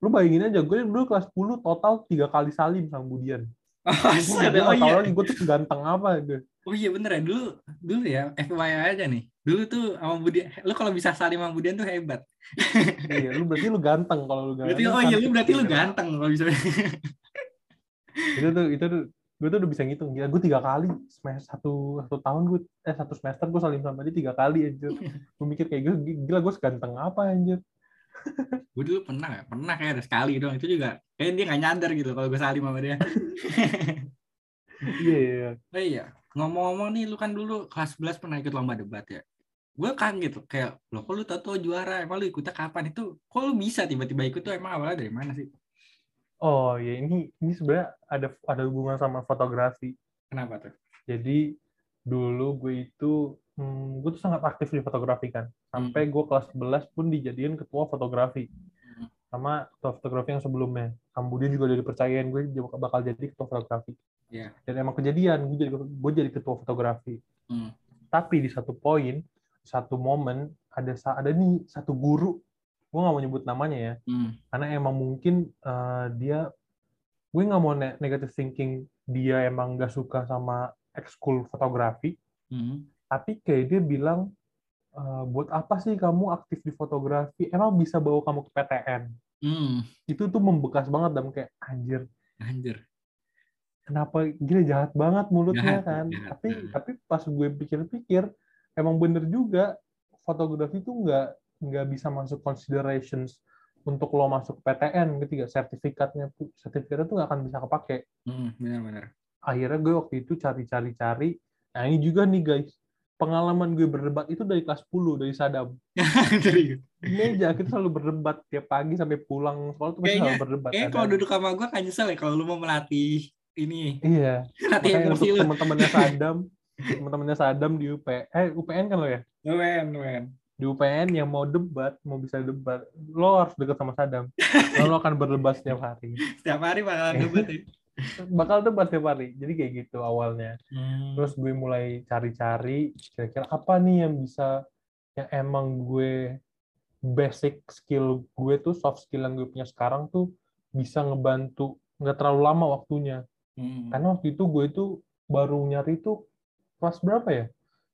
lu bayangin aja gue dulu kelas 10 total tiga kali salim sama Budian Oh, gue oh, iya. gue tuh ganteng apa gitu. Oh iya bener ya dulu dulu ya FYI aja nih. Dulu tuh sama Budian, lu kalau bisa salim sama Budian tuh hebat. iya, lu berarti lu ganteng kalau lu ganteng. Berarti oh iya lu berarti lu ganteng kalau bisa. itu tuh itu tuh gue tuh udah bisa ngitung gila gue tiga kali semester satu satu tahun gue eh satu semester gue salim sama dia tiga kali anjir gue mikir kayak gue gila gue seganteng apa anjir gue dulu pernah pernah kayak ada sekali dong itu juga kayak dia nggak nyadar gitu kalau gue salim sama dia. Iya iya oh, iya ngomong-ngomong nih lu kan dulu kelas 11 pernah ikut lomba debat ya? Gue kan gitu kayak lo kok lu tau tau juara? Emang lu ikutnya kapan? Itu kok lu bisa tiba-tiba ikut tuh? Emang awalnya dari mana sih? Oh ya ini ini sebenarnya ada ada hubungan sama fotografi. Kenapa tuh? Jadi dulu gue itu hmm, gue tuh sangat aktif di fotografi kan sampai hmm. gue kelas 11 pun dijadiin ketua fotografi hmm. sama ketua fotografi yang sebelumnya kemudian juga udah dipercayain gue bakal jadi ketua fotografi yeah. dan emang kejadian gue jadi gue jadi ketua fotografi hmm. tapi di satu poin satu momen ada ada nih satu guru gue nggak mau nyebut namanya ya hmm. karena emang mungkin uh, dia gue nggak mau negative thinking dia emang gak suka sama ekskul fotografi hmm tapi kayak dia bilang e, buat apa sih kamu aktif di fotografi emang bisa bawa kamu ke PTN hmm. itu tuh membekas banget dan kayak anjir anjir kenapa gila jahat banget mulutnya jahat, kan jahat, tapi jahat. tapi pas gue pikir-pikir emang bener juga fotografi tuh nggak nggak bisa masuk considerations untuk lo masuk PTN ketiga sertifikatnya sertifikatnya tuh nggak akan bisa kepake. Hmm, benar-benar. Akhirnya gue waktu itu cari-cari-cari. Nah ini juga nih guys, pengalaman gue berdebat itu dari kelas 10 dari Sadam. dari meja kita selalu berdebat tiap pagi sampai pulang sekolah tuh kayaknya, selalu berdebat. Kayaknya kalau duduk sama gue kan nyesel ya kalau lu mau melatih ini. Iya. Latih untuk teman-temannya Sadam, teman-temannya Sadam di UP, eh UPN kan lo ya? UPN, UPN di UPN yang mau debat, mau bisa debat, lo harus dekat sama Sadam. lo akan berdebat setiap hari. Setiap hari bakal debat ya? Bakal debat setiap hari. Jadi kayak gitu awalnya. Hmm. Terus gue mulai cari-cari, kira-kira apa nih yang bisa, yang emang gue basic skill gue tuh, soft skill yang gue punya sekarang tuh bisa ngebantu, nggak terlalu lama waktunya. Hmm. Karena waktu itu gue itu baru nyari tuh kelas berapa ya?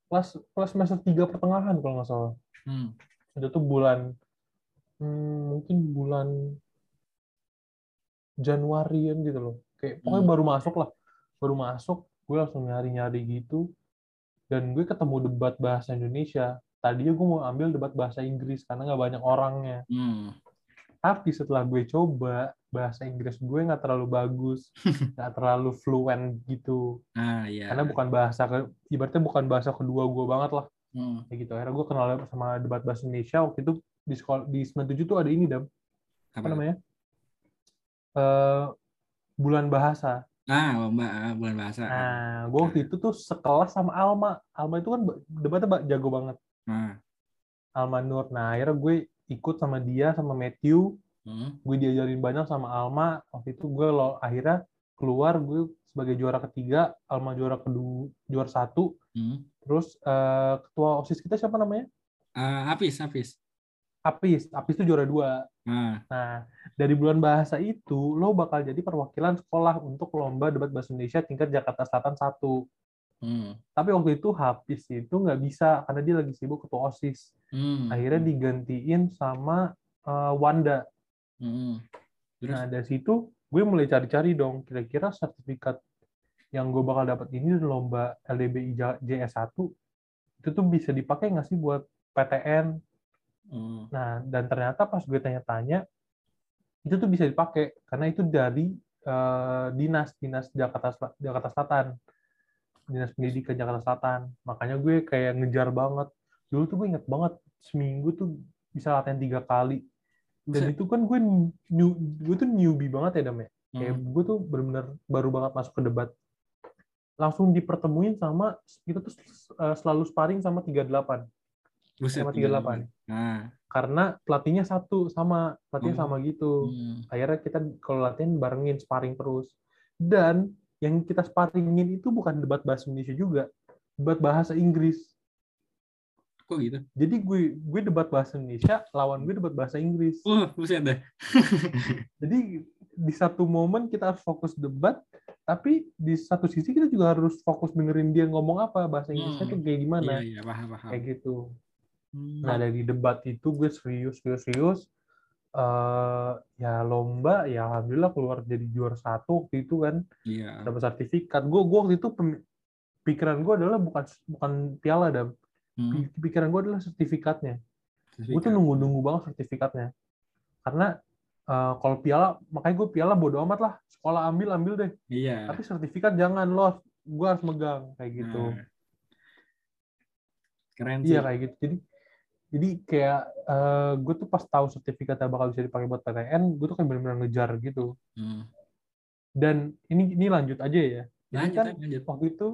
Kelas kelas semester tiga pertengahan kalau nggak salah. Hmm. Itu tuh bulan hmm, mungkin bulan Januarian gitu loh. Kayak pokoknya hmm. baru masuk lah. Baru masuk, gue langsung nyari-nyari gitu. Dan gue ketemu debat bahasa Indonesia. Tadinya gue mau ambil debat bahasa Inggris karena nggak banyak orangnya. Hmm. Tapi setelah gue coba, bahasa Inggris gue nggak terlalu bagus, nggak terlalu fluent gitu. Ah, iya. Karena bukan bahasa, ibaratnya bukan bahasa kedua gue banget lah. Hmm. Kayak gitu. Akhirnya gue kenal sama debat bahasa Indonesia waktu itu di sekolah di 97 tuh ada ini dam. Apa, Apa namanya? Uh, bulan bahasa. Ah, lomba ah, bulan bahasa. Nah, gue waktu itu tuh sekelas sama Alma. Alma itu kan debatnya jago banget. Nah. Alma Nur. Nah, akhirnya gue ikut sama dia sama Matthew. Hmm. Gue diajarin banyak sama Alma. Waktu itu gue lo akhirnya keluar gue sebagai juara ketiga, Alma juara kedua, juara satu. Hmm. Terus uh, ketua OSIS kita siapa namanya? Uh, Apis, Apis. Apis, Apis itu juara dua. Uh. Nah, dari bulan bahasa itu, lo bakal jadi perwakilan sekolah untuk lomba debat bahasa Indonesia tingkat Jakarta Selatan satu. Hmm. Tapi waktu itu Hafiz itu nggak bisa karena dia lagi sibuk ketua OSIS. Hmm. Akhirnya digantiin sama uh, Wanda. Hmm. Nah, dari situ gue mulai cari-cari dong, kira-kira sertifikat yang gue bakal dapat ini lomba LDBI JS1 itu tuh bisa dipakai nggak sih buat PTN? Hmm. Nah, dan ternyata pas gue tanya-tanya itu tuh bisa dipakai karena itu dari uh, dinas dinas Jakarta Jakarta Selatan, dinas pendidikan Jakarta Selatan. Makanya gue kayak ngejar banget. Dulu tuh gue inget banget seminggu tuh bisa latihan tiga kali. Dan itu kan gue new, gue tuh newbie banget ya Dam ya. Kayak hmm. gue tuh bener-bener baru banget masuk ke debat langsung dipertemuin sama kita tuh uh, selalu sparring sama 38. Buset, sama 38. Nah. Karena pelatihnya satu sama, pelatihnya hmm. sama gitu. Hmm. Akhirnya kita kalau latihan barengin sparring terus. Dan yang kita sparringin itu bukan debat bahasa Indonesia juga, debat bahasa Inggris. Kok gitu? Jadi gue gue debat bahasa Indonesia, lawan gue debat bahasa Inggris. Uh, buset deh. Jadi di satu momen kita harus fokus debat, tapi di satu sisi kita juga harus fokus dengerin dia ngomong apa bahasa Inggrisnya hmm. tuh kayak gimana. Iya, iya, paham, paham. Kayak gitu. Hmm. Nah dari debat itu gue serius, serius, serius. Uh, ya lomba ya alhamdulillah keluar jadi juara satu waktu itu kan iya. dapat sertifikat gue gue waktu itu pikiran gue adalah bukan bukan piala dan hmm. pikiran gue adalah sertifikatnya Sertifikat. gue tuh nunggu nunggu banget sertifikatnya karena uh, kalau piala makanya gue piala bodo amat lah sekolah ambil ambil deh iya tapi sertifikat jangan loh gue harus megang kayak gitu nah. keren iya, sih iya kayak gitu jadi jadi kayak uh, eh, gue tuh pas tahu sertifikatnya bakal bisa dipakai buat PTN gue tuh kayak benar-benar ngejar gitu hmm. dan ini ini lanjut aja ya jadi lanjut, kan lanjut. waktu itu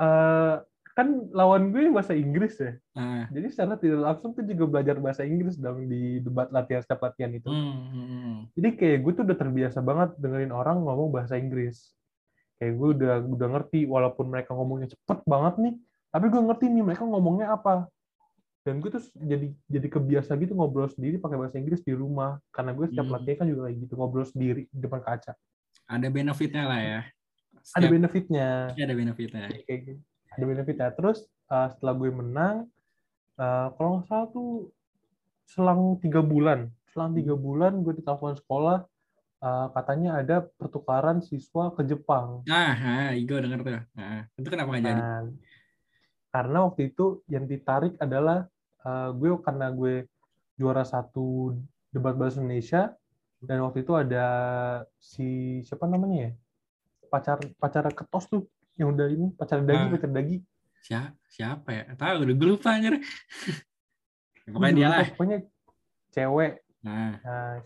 uh, kan lawan gue bahasa Inggris ya. Uh. Jadi secara tidak langsung tuh juga belajar bahasa Inggris dong di debat latihan setiap latihan itu. Hmm, hmm, hmm. Jadi kayak gue tuh udah terbiasa banget dengerin orang ngomong bahasa Inggris. Kayak gue udah udah ngerti walaupun mereka ngomongnya cepet banget nih, tapi gue ngerti nih mereka ngomongnya apa. Dan gue tuh jadi jadi kebiasa gitu ngobrol sendiri pakai bahasa Inggris di rumah karena gue setiap hmm. latihan kan juga kayak gitu ngobrol sendiri di depan kaca. Ada benefitnya lah ya. Setiap... Ada benefitnya. Ya, ada benefitnya. Kayak gitu ada benefitnya terus uh, setelah gue menang uh, kalau nggak salah tuh selang tiga bulan selang tiga bulan gue ditelepon sekolah uh, katanya ada pertukaran siswa ke Jepang ah, ah gue denger tuh ah, itu kenapa nggak jadi nah, karena waktu itu yang ditarik adalah uh, gue karena gue juara satu debat bahasa Indonesia dan waktu itu ada si siapa namanya ya? Pacar pacar ketos tuh yang udah ini pacar dagi nah, pacar dagi. Siapa siapa ya? Tahu udah gue lupa anjir. Pokoknya dia lah. pokoknya cewek. Nah, nah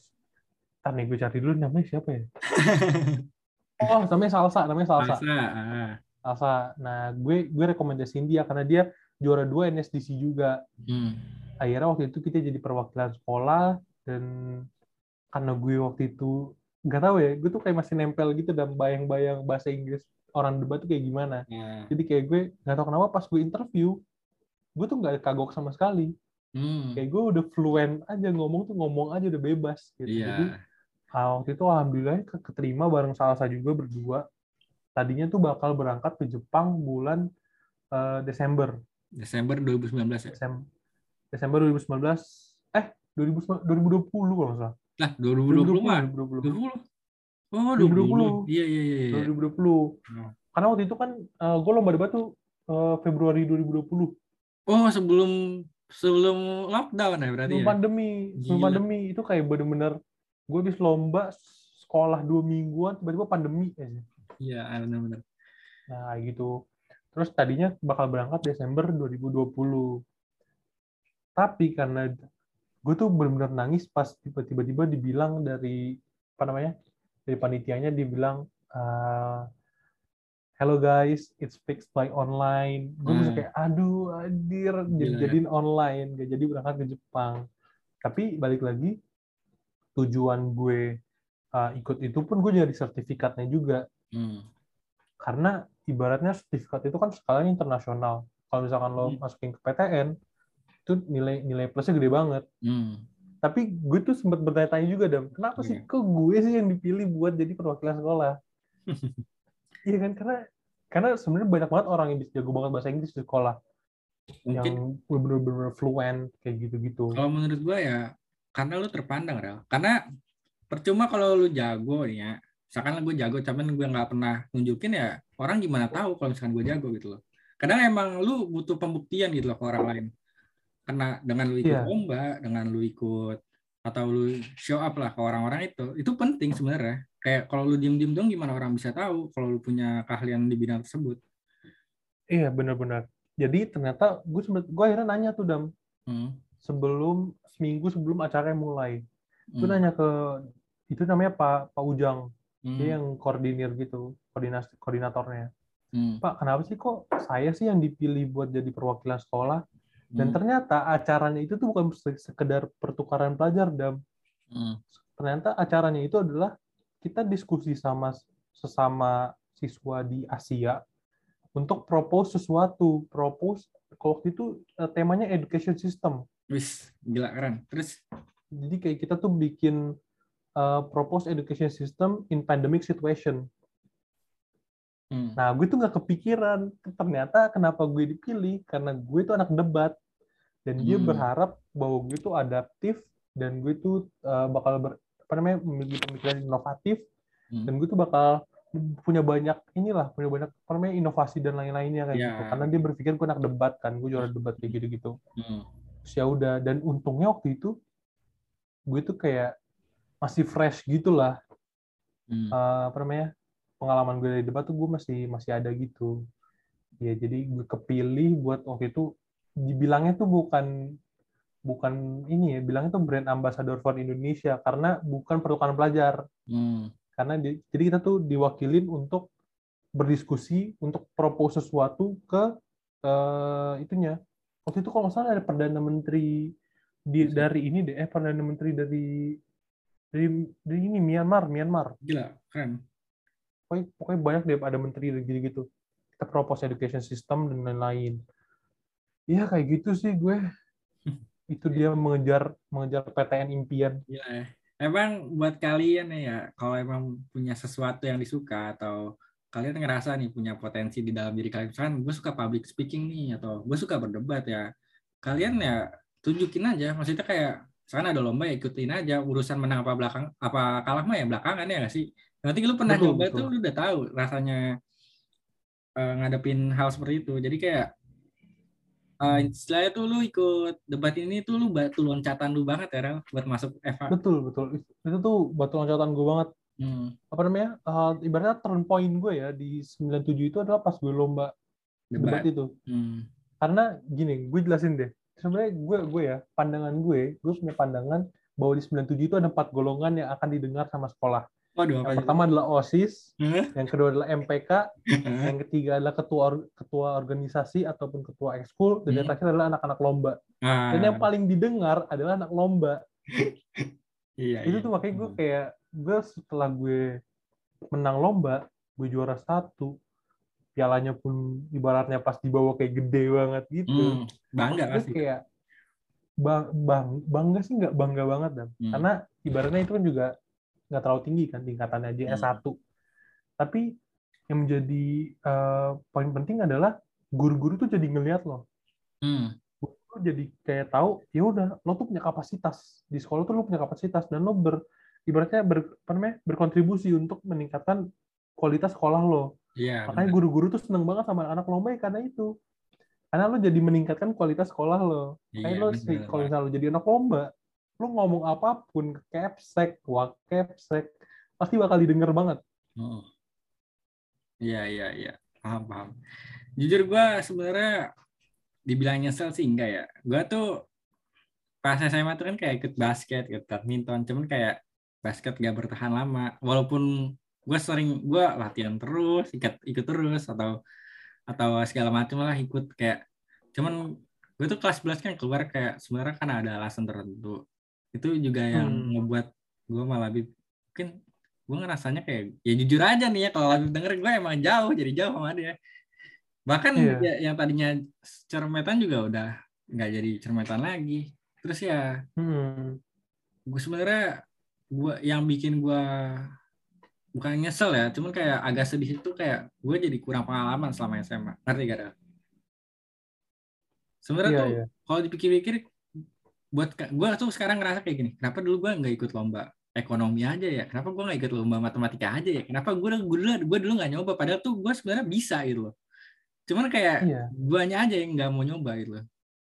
Ntar nih gue cari dulu namanya siapa ya? Oh namanya salsa namanya salsa. Salsa, ah. Salsa. nah gue gue rekomendasiin dia karena dia juara dua NSDC juga hmm. akhirnya waktu itu kita jadi perwakilan sekolah dan karena gue waktu itu nggak tahu ya gue tuh kayak masih nempel gitu dan bayang-bayang bahasa Inggris orang debat tuh kayak gimana yeah. jadi kayak gue nggak tahu kenapa pas gue interview gue tuh nggak kagok sama sekali hmm. kayak gue udah fluent aja ngomong tuh ngomong aja udah bebas gitu yeah. jadi Nah, waktu itu alhamdulillah keterima bareng Salsa juga berdua. Tadinya tuh bakal berangkat ke Jepang bulan uh, Desember. Desember 2019 ya? Desember, Desember 2019. Eh, 2020 kalau nggak salah. Lah, 2020 mah. 2020. 2020. Oh, 2020. 2020. Iya, iya, iya. 2020. Hmm. Karena waktu itu kan uh, eh, gue lomba debat tuh uh, Februari 2020. Oh, sebelum sebelum lockdown ya berarti sebelum ya? pandemi. Sebelum Gila. pandemi itu kayak bener-bener gue habis lomba sekolah dua mingguan tiba-tiba pandemi aja iya benar-benar. Nah gitu. Terus tadinya bakal berangkat Desember 2020 tapi karena gue tuh benar-benar nangis pas tiba-tiba dibilang dari apa namanya dari panitianya dibilang uh, hello guys it's fixed by online. Gue hmm. bisa kayak aduh adir jadi jadiin online gak jadi berangkat ke Jepang. Tapi balik lagi tujuan gue uh, ikut itu pun gue jadi sertifikatnya juga hmm. karena ibaratnya sertifikat itu kan skalanya internasional kalau misalkan lo hmm. masukin ke PTN itu nilai nilai plusnya gede banget hmm. tapi gue tuh sempat bertanya-tanya juga dam kenapa yeah. sih iya. kok gue sih yang dipilih buat jadi perwakilan sekolah iya kan karena karena sebenarnya banyak banget orang yang bisa jago banget bahasa Inggris di sekolah Mungkin, yang benar-benar fluent kayak gitu-gitu. Kalau menurut gue ya karena lu terpandang rel karena percuma kalau lu jago ya misalkan gue jago cuman gue nggak pernah nunjukin ya orang gimana tahu kalau misalkan gue jago gitu loh kadang emang lu butuh pembuktian gitu loh ke orang lain karena dengan lu ikut yeah. lomba dengan lu ikut atau lu show up lah ke orang-orang itu itu penting sebenarnya kayak kalau lu diem-diem dong gimana orang bisa tahu kalau lu punya keahlian di bidang tersebut iya benar-benar jadi ternyata gue sempet gue akhirnya nanya tuh dam hmm. sebelum seminggu sebelum acaranya mulai. Hmm. Itu nanya ke itu namanya Pak Pak Ujang. Hmm. Dia yang koordinir gitu, koordinasi koordinatornya. Hmm. Pak, kenapa sih kok saya sih yang dipilih buat jadi perwakilan sekolah? Dan hmm. ternyata acaranya itu tuh bukan sekedar pertukaran pelajar, Dam. Hmm. Ternyata acaranya itu adalah kita diskusi sama sesama siswa di Asia untuk propose sesuatu. Propose, waktu itu eh, temanya education system. Wis, gila keren. Terus? Jadi kayak kita tuh bikin uh, propose education system in pandemic situation. Hmm. Nah, gue tuh nggak kepikiran. Ternyata kenapa gue dipilih? Karena gue tuh anak debat. Dan dia hmm. berharap bahwa gue tuh adaptif dan gue tuh uh, bakal ber, apa namanya memiliki pemikiran inovatif hmm. dan gue tuh bakal punya banyak inilah punya banyak apa namanya inovasi dan lain-lainnya kayak yeah. gitu karena dia berpikir gue anak debat kan gue juara debat kayak gitu gitu hmm ya udah dan untungnya waktu itu gue tuh kayak masih fresh gitulah. Hmm. uh, apa namanya pengalaman gue dari debat tuh gue masih masih ada gitu. Ya jadi gue kepilih buat waktu itu dibilangnya tuh bukan bukan ini ya bilangnya tuh brand ambassador for Indonesia karena bukan pertukaran pelajar. Hmm. karena di, jadi kita tuh diwakilin untuk berdiskusi untuk propose sesuatu ke uh, itunya. Waktu itu kalau nggak salah ada perdana menteri di dari ini deh eh perdana menteri dari dari dari ini Myanmar Myanmar. Gila keren. Pokoknya, pokoknya banyak deh ada menteri gitu gitu kita propose education system dan lain-lain. Iya kayak gitu sih gue. Itu dia mengejar mengejar PTN impian. Iya, emang buat kalian ya kalau emang punya sesuatu yang disuka atau kalian ngerasa nih punya potensi di dalam diri kalian misalkan gue suka public speaking nih atau gue suka berdebat ya kalian ya tunjukin aja. Maksudnya kayak misalkan ada lomba ya ikutin aja urusan menang apa belakang apa kalah mah ya belakangan ya gak sih nanti lu pernah betul, coba betul. tuh lu udah tahu rasanya uh, ngadepin hal seperti itu jadi kayak uh, istilahnya tuh lu ikut debat ini tuh lu batu loncatan lu banget ya Rel, buat masuk Eva. Betul betul itu tuh batu loncatan gue banget. Hmm. Apa namanya? Uh, ibaratnya turn point gue ya di 97 itu adalah pas gue lomba debat, debat itu. Hmm. Karena gini, gue jelasin deh. Sebenarnya gue gue ya pandangan gue, gue punya pandangan bahwa di 97 itu ada empat golongan yang akan didengar sama sekolah. Waduh, yang pertama adalah OSIS, hmm? yang kedua adalah MPK, hmm? yang ketiga adalah ketua ketua organisasi ataupun ketua ekskul, dan yang hmm? terakhir adalah anak-anak lomba. Ah. Dan yang paling didengar adalah anak lomba. iya, itu iya. tuh makanya gue kayak gue setelah gue menang lomba, gue juara satu, pialanya pun ibaratnya pas dibawa kayak gede banget gitu. Hmm, bangga pasti. kayak bang, bang bangga sih nggak bangga banget dan hmm. karena ibaratnya itu kan juga nggak terlalu tinggi kan tingkatannya aja hmm. S1. Tapi yang menjadi uh, poin penting adalah guru-guru tuh jadi ngelihat loh. Hmm. Guru jadi kayak tahu, ya udah, lo tuh punya kapasitas di sekolah tuh lo punya kapasitas dan lo ber ibaratnya ber, apa namanya, berkontribusi untuk meningkatkan kualitas sekolah lo. Yeah, Makanya guru-guru tuh seneng banget sama anak lomba ya karena itu. Karena lo jadi meningkatkan kualitas sekolah lo. Kayak yeah, lo sih kalau misalnya lo jadi anak lomba, lu ngomong apa pun capsek, capsek, pasti bakal didengar banget. Oh. Iya, iya, iya. Paham, paham. Jujur gue sebenarnya dibilang nyesel sih enggak ya. Gue tuh pas SMA tuh kan kayak ikut basket, ikut badminton. Cuman kayak basket gak bertahan lama. Walaupun gue sering, gue latihan terus, ikut, ikut terus, atau atau segala macam lah ikut kayak cuman gue tuh kelas 11 kan keluar kayak sebenarnya kan ada alasan tertentu itu juga yang hmm. ngebuat gue malah lebih mungkin gue ngerasanya kayak ya jujur aja nih ya kalau lagi denger gue emang jauh jadi jauh sama dia bahkan yeah. ya, yang tadinya cermetan juga udah nggak jadi cermetan lagi terus ya hmm. gue sebenarnya gue yang bikin gue bukan nyesel ya cuman kayak agak sedih itu kayak gue jadi kurang pengalaman selama SMA ngerti gak sebenarnya yeah, tuh yeah. kalau dipikir-pikir buat gue tuh sekarang ngerasa kayak gini kenapa dulu gue nggak ikut lomba ekonomi aja ya? Kenapa gue nggak ikut lomba matematika aja ya? Kenapa gue gue dulu gue dulu nggak nyoba padahal tuh gue sebenarnya bisa gitu loh. Cuman kayak iya. guanya aja yang nggak mau nyoba gitu loh.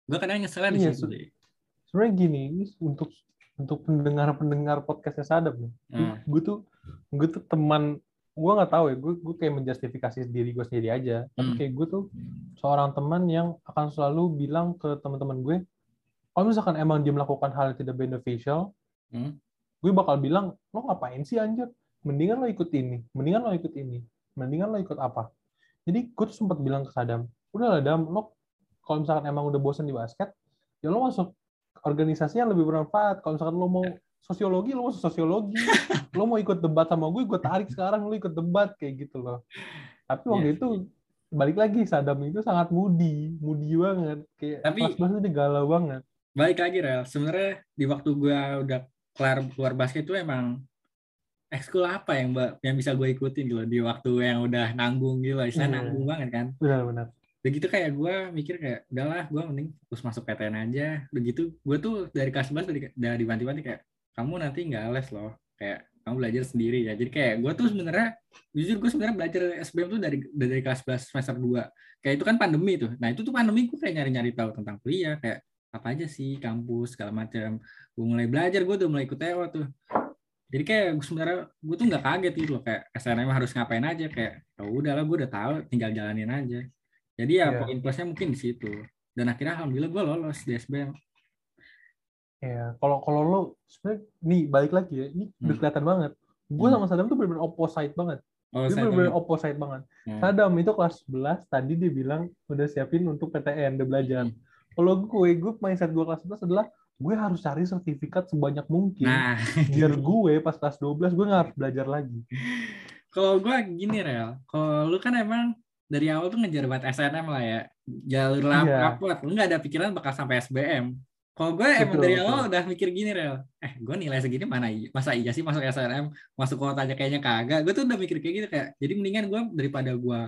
Gue kadang nyesel di iya, situ deh sebenarnya gini ini untuk untuk pendengar pendengar podcastnya sadap nih hmm. gue tuh gue tuh teman gue nggak tahu ya gue gue kayak menjustifikasi diri gue sendiri aja hmm. tapi kayak gue tuh seorang teman yang akan selalu bilang ke teman-teman gue kalau misalkan emang dia melakukan hal yang tidak beneficial, hmm? gue bakal bilang, lo ngapain sih anjir? Mendingan lo ikut ini, mendingan lo ikut ini, mendingan lo ikut apa? Jadi gue tuh sempat bilang ke Sadam, udah lah Dam, lo kalau misalkan emang udah bosan di basket, ya lo masuk organisasi yang lebih bermanfaat. Kalau misalkan lo mau sosiologi, lo masuk sosiologi. lo mau ikut debat sama gue, gue tarik sekarang lo ikut debat kayak gitu loh. Tapi waktu yes. Iya itu balik lagi Sadam itu sangat moody, moody banget. Kayak Tapi, kelas itu galau banget balik lagi rel sebenarnya di waktu gue udah kelar keluar basket itu emang ekskul apa yang yang bisa gue ikutin gitu di waktu yang udah nanggung gitu lah istilah hmm. nanggung banget kan benar-benar begitu kayak gue mikir kayak udahlah gue mending terus masuk PTN aja. Begitu gue tuh dari kelas 11 dari dari banti-banti kayak kamu nanti nggak les loh. Kayak kamu belajar sendiri ya. Jadi kayak gue tuh sebenarnya jujur gue sebenarnya belajar SBM tuh dari dari kelas 11 semester 2 kayak itu kan pandemi tuh. Nah itu tuh pandemi gue kayak nyari-nyari tahu tentang kuliah kayak apa aja sih kampus segala macam gue mulai belajar gue udah mulai ikut TO tuh. Jadi kayak gue sebenarnya gue tuh nggak kaget gitu loh kayak SNM harus ngapain aja kayak oh udahlah gue udah tahu tinggal jalanin aja jadi ya yeah. poin plusnya mungkin di situ dan akhirnya alhamdulillah gue lolos di SBM ya kalau kalau lo sebenarnya nih balik lagi ya ini hmm. udah kelihatan banget gue hmm. sama Sadam tuh benar-benar opposite banget Oh, dia benar-benar opposite banget. Hmm. Sadam itu kelas 11 tadi dia bilang udah siapin untuk PTN, udah belajar. Hmm kalau gue gue mindset gue kelas 11 adalah gue harus cari sertifikat sebanyak mungkin nah. biar gue pas kelas 12 gue nggak harus belajar lagi kalau gue gini rel kalau lu kan emang dari awal tuh ngejar buat SNM lah ya. Jalur iya. rapot. Lu nggak ada pikiran bakal sampai SBM kalau gue emang dari awal udah mikir gini rel. Eh gue nilai segini mana masa iya sih masuk SNM masuk kota aja kayaknya kagak. Gue tuh udah mikir kayak gitu kayak jadi mendingan gue daripada gue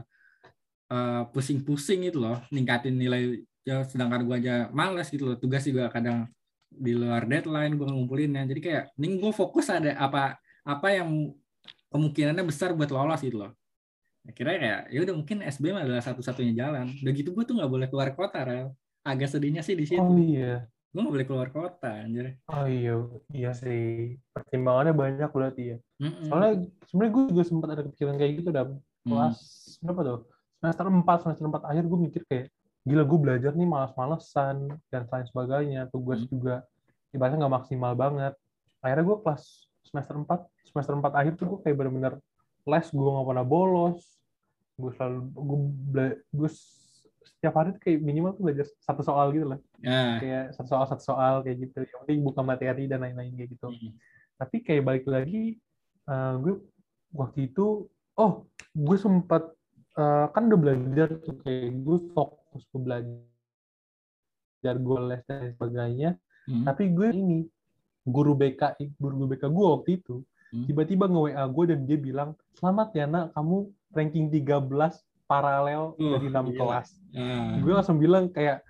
uh, pusing-pusing itu loh ningkatin nilai ya sedangkan gue aja males gitu loh. Tugas juga kadang di luar deadline gue ngumpulinnya jadi kayak nih gue fokus ada apa apa yang kemungkinannya besar buat lolos gitu loh akhirnya kayak ya udah mungkin SBM adalah satu-satunya jalan udah gitu gue tuh nggak boleh keluar kota rel agak sedihnya sih di situ. Oh iya. Gue gak boleh keluar kota anjir. Oh iya, iya sih. Pertimbangannya banyak berarti ya. Mm-mm. Soalnya sebenarnya gue juga sempat ada kepikiran kayak gitu dan Hmm. kelas berapa tuh? Semester 4, semester 4 akhir gue mikir kayak gila gue belajar nih malas-malesan dan lain sebagainya. Tugas Hmm. juga ibaratnya nggak maksimal banget. Akhirnya gue kelas semester 4, semester 4 akhir tuh gue kayak bener-bener les gue nggak pernah bolos. Gue selalu gue, gue setiap hari tuh kayak minimal tuh belajar satu soal gitu lah Nah, kayak satu soal satu soal kayak gitu yang penting buka materi dan lain-lain kayak gitu mm. tapi kayak balik lagi eh, gue waktu itu oh gue sempat eh, kan udah belajar tuh kayak gue fokus ke belajar gue les dan sebagainya Mm. tapi gue ini guru BK guru BK gue waktu itu Hmm. tiba-tiba nge WA gue dan dia bilang selamat ya nak kamu ranking 13 paralel Uh, dari 6 gila. kelas Ah. gue langsung bilang kayak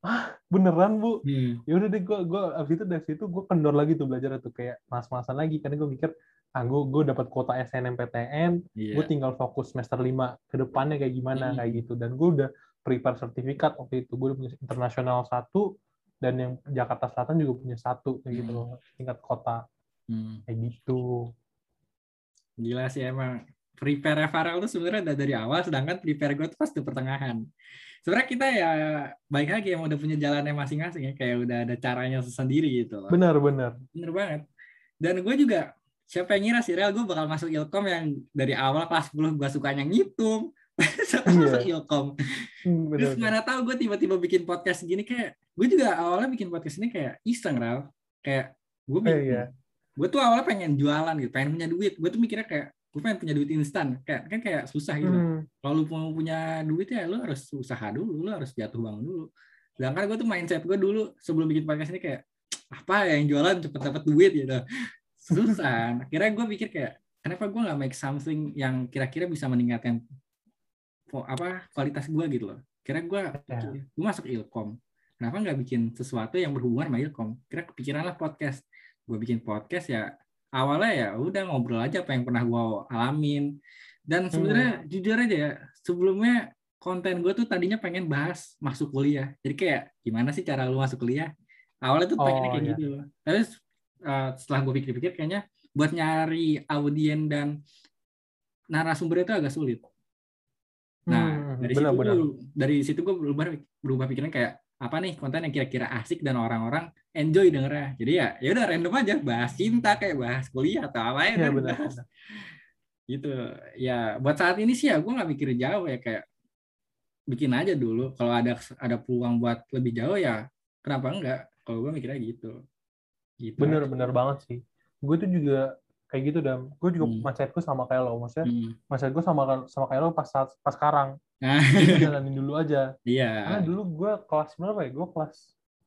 ah beneran bu Hmm. ya udah deh gue gue abis itu dari situ gue kendor lagi tuh belajar tuh kayak mas-masan lagi karena gue mikir ah gue gue dapat kuota SNMPTN Iya. gue tinggal fokus semester 5 ke depannya kayak gimana Hmm. kayak gitu dan gue udah prepare sertifikat waktu itu gue udah punya internasional satu dan yang Jakarta Selatan juga punya satu kayak gitu Hmm. loh tingkat kota Hmm. kayak gitu Gila sih emang prepare Farel tuh sebenarnya udah dari awal sedangkan prepare gue tuh pas di pertengahan. Sebenarnya kita ya baik lagi yang udah punya jalannya masing-masing ya kayak udah ada caranya sendiri gitu loh. benar benar Bener banget. Dan gue juga siapa yang ngira sih Real gue bakal masuk Ilkom yang dari awal kelas 10 gue sukanya ngitung. Terus masuk Ilkom. Hmm, Terus benar mana tahu gue tiba-tiba bikin podcast gini kayak gue juga awalnya bikin podcast ini kayak iseng Real. Kayak gue Eh, bikin iya. gue tuh awalnya pengen jualan gitu, pengen punya duit. Gue tuh mikirnya kayak gue pengen punya duit instan, kayak kan kayak susah gitu. Hmm, Kalau lu mau punya duit ya lu harus usaha dulu, lu harus jatuh bangun dulu. Sedangkan gue tuh mindset gue dulu sebelum bikin podcast ini kayak apa ya yang jualan cepet dapat duit gitu. Susah. Akhirnya gue pikir kayak kenapa gue nggak make something yang kira-kira bisa meningkatkan apa kualitas gue gitu loh. Kira gue Ya. gue masuk ilkom. Kenapa nggak bikin sesuatu yang berhubungan sama ilkom? Kira kepikiran lah podcast. Gue bikin podcast ya awalnya ya udah ngobrol aja apa yang pernah gue alamin. Dan sebenarnya jujur aja ya sebelumnya konten gue tuh tadinya pengen bahas masuk kuliah. Jadi kayak gimana sih cara lu masuk kuliah? Awalnya tuh pengennya Oh, kayak iya. gitu. Tapi uh, setelah gue pikir-pikir kayaknya buat nyari audien dan narasumber itu agak sulit. Nah, Hmm, dari situ benar-benar. gua- dari situ gue berubah berubah pikiran kayak apa nih konten yang kira-kira asik dan orang-orang enjoy dengernya. Jadi ya ya udah random aja bahas cinta kayak bahas kuliah atau apa ya Iya, bahas. Gitu. Ya buat saat ini sih ya gue nggak mikir jauh ya kayak bikin aja dulu. Kalau ada ada peluang buat lebih jauh ya kenapa enggak? Kalau gue mikirnya gitu. Gitu. bener aja. bener banget sih gue tuh juga kayak gitu dan gue juga Hmm. mindsetku sama kayak lo maksudnya Hmm. mindset gue sama sama kayak lo pas saat pas sekarang Jadi jalanin dulu aja iya. karena dulu gue kelas berapa ya gue kelas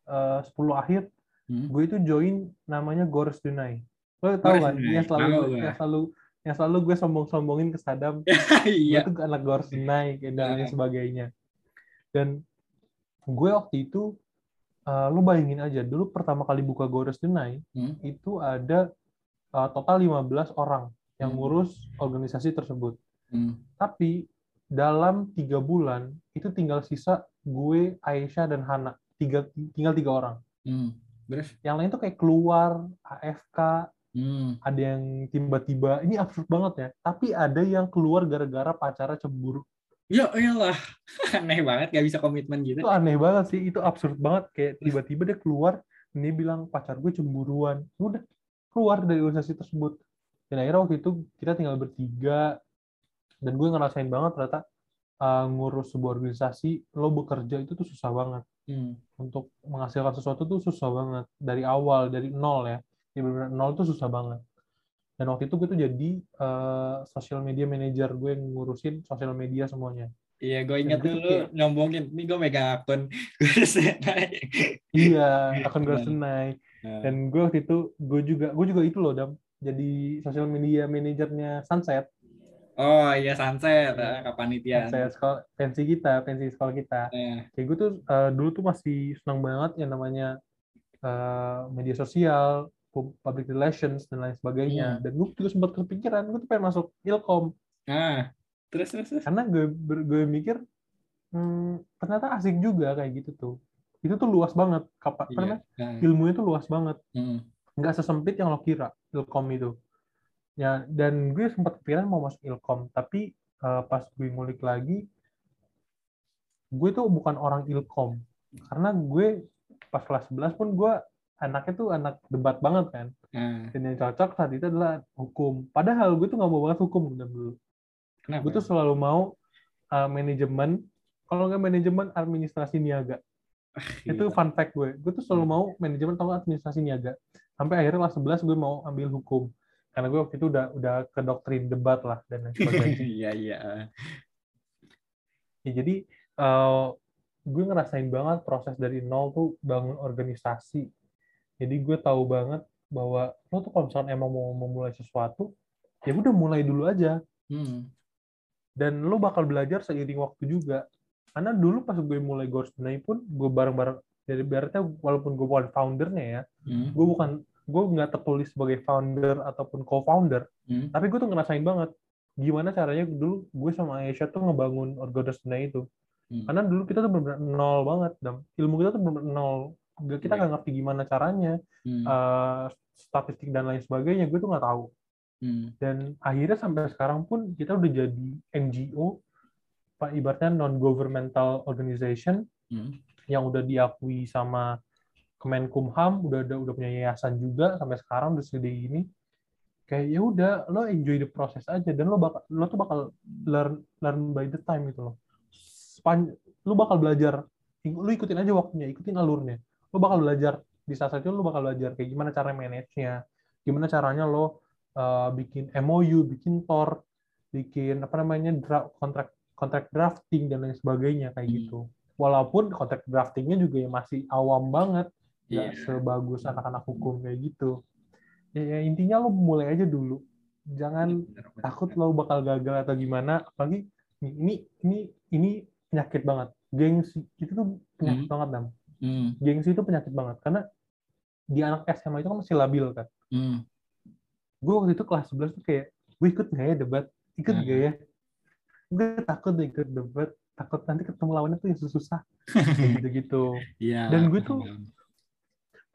eh, 10 akhir Hmm. gue itu join namanya Gores Dunai lo tau kan Dunai, yang selalu yang selalu yang selalu gue sombong-sombongin ke Sadam Iya. gue tuh anak Gores Dunai dan lain sebagainya dan gue waktu itu eh, lo bayangin aja dulu pertama kali buka Gores Dunai Hmm. itu ada uh, total 15 orang yang Hmm. ngurus organisasi tersebut. Hmm. Tapi dalam tiga bulan itu tinggal sisa gue, Aisyah dan Hana. Tiga, tinggal tiga orang. Hmm. Terus? Yang lain tuh kayak keluar, AFK, Hmm. ada yang tiba-tiba ini absurd banget ya. Tapi ada yang keluar gara-gara pacarnya cemburu. Ya iyalah. Aneh banget gak bisa komitmen gitu. Itu aneh banget sih. Itu absurd banget. Kayak tiba-tiba dia keluar, dia bilang pacar gue cemburuan. Udah keluar dari organisasi tersebut. Dan akhirnya waktu itu kita tinggal bertiga. Dan gue ngerasain banget ternyata uh, ngurus sebuah organisasi, lo bekerja itu tuh susah banget. Hmm. Untuk menghasilkan sesuatu tuh susah banget. Dari awal, dari nol ya. Benar nol tuh susah banget. Dan waktu itu gue tuh jadi uh, social media manager. Gue yang ngurusin sosial media semuanya. Iya, gue ingat dulu kayak- nyombongin. Ini gue megang akun. Gue senai. Iya, akan gue Nah. senai. Nah, Dan gue waktu itu, gue juga, gue juga itu loh, Dam. Jadi social media manajernya Sunset. Oh iya sunset, ah, kepanitiaan. Sunset sekolah, pensi kita, pensi sekolah kita. Eh, Kayak gue tuh eh, dulu tuh masih senang banget yang namanya eh, media sosial, pu- public relations, dan lain sebagainya. Hmm. Dan gue juga sempat kepikiran, gue tuh pengen masuk Ilkom. Nah, terus terus terus. Karena gue, gue mikir, hmm, ternyata asik juga kayak gitu tuh. itu tuh luas banget kapan Iya. namanya Nah, ilmunya tuh luas banget mm, nggak sesempit yang lo kira ilkom itu ya dan gue sempat kepikiran mau masuk ilkom tapi eh, pas gue ngulik lagi gue tuh bukan orang ilkom. Karena gue pas kelas 11 pun gue anaknya tuh anak debat banget kan. Nah, dan yang cocok saat itu adalah hukum. Padahal gue tuh nggak mau banget hukum dari dulu. Kenapa? gue tuh selalu mau eh, manajemen kalau nggak manajemen administrasi niaga. Itu Gila. fun fact gue. Gue tuh selalu mau manajemen atau administrasi niaga. Sampai akhirnya kelas 11 gue mau ambil hukum karena gue waktu itu udah udah ke doktrin debat lah dan lain sebagainya Iya iya. Ya, jadi eh, gue ngerasain banget proses dari nol tuh bangun organisasi jadi gue tahu banget bahwa lo tuh kalau emang mau memulai sesuatu ya udah mulai dulu aja Hmm. dan lo bakal belajar seiring waktu juga karena dulu pas gue mulai Night pun gue bareng-bareng dari berarti walaupun gue bukan foundernya ya Hmm. gue bukan gue nggak tertulis sebagai founder ataupun co-founder Hmm. tapi gue tuh ngerasain banget gimana caranya dulu gue sama Aisyah tuh ngebangun organisasi itu Hmm. karena dulu kita tuh benar nol banget dan ilmu kita tuh benar nol kita Iya. nggak ngerti gimana caranya Hmm. eh, statistik dan lain sebagainya gue tuh nggak tahu Hmm. dan akhirnya sampai sekarang pun kita udah jadi NGO pak ibaratnya non governmental organization Hmm. yang udah diakui sama Kemenkumham udah udah udah punya yayasan juga sampai sekarang udah segede ini. Kayak ya udah lo enjoy the process aja dan lo bakal lo tuh bakal learn learn by the time gitu loh. Span, lo bakal belajar lo ikutin aja waktunya ikutin alurnya. Lo bakal belajar di saat itu lo bakal belajar kayak gimana cara manage-nya gimana caranya lo uh, bikin MOU bikin TOR bikin apa namanya dra- kontrak kontrak drafting dan lain sebagainya kayak Hmm. gitu. Walaupun kontrak draftingnya juga ya masih awam banget nggak Iya. sebagus anak-anak hukum kayak gitu ya, ya, intinya lo mulai aja dulu jangan Benar, benar, takut benar. lo bakal gagal atau gimana apalagi ini ini ini penyakit banget gengsi itu tuh penyakit Hmm. banget dam Hmm. gengsi itu penyakit banget karena di anak SMA itu kan masih labil kan Hmm. gue waktu itu kelas 11 tuh kayak gue ikut nggak ya debat ikut Hmm. nggak ya gue takut deh ikut debat takut nanti ketemu lawannya tuh yang susah kayak gitu-gitu Iya. Dan gue tuh-.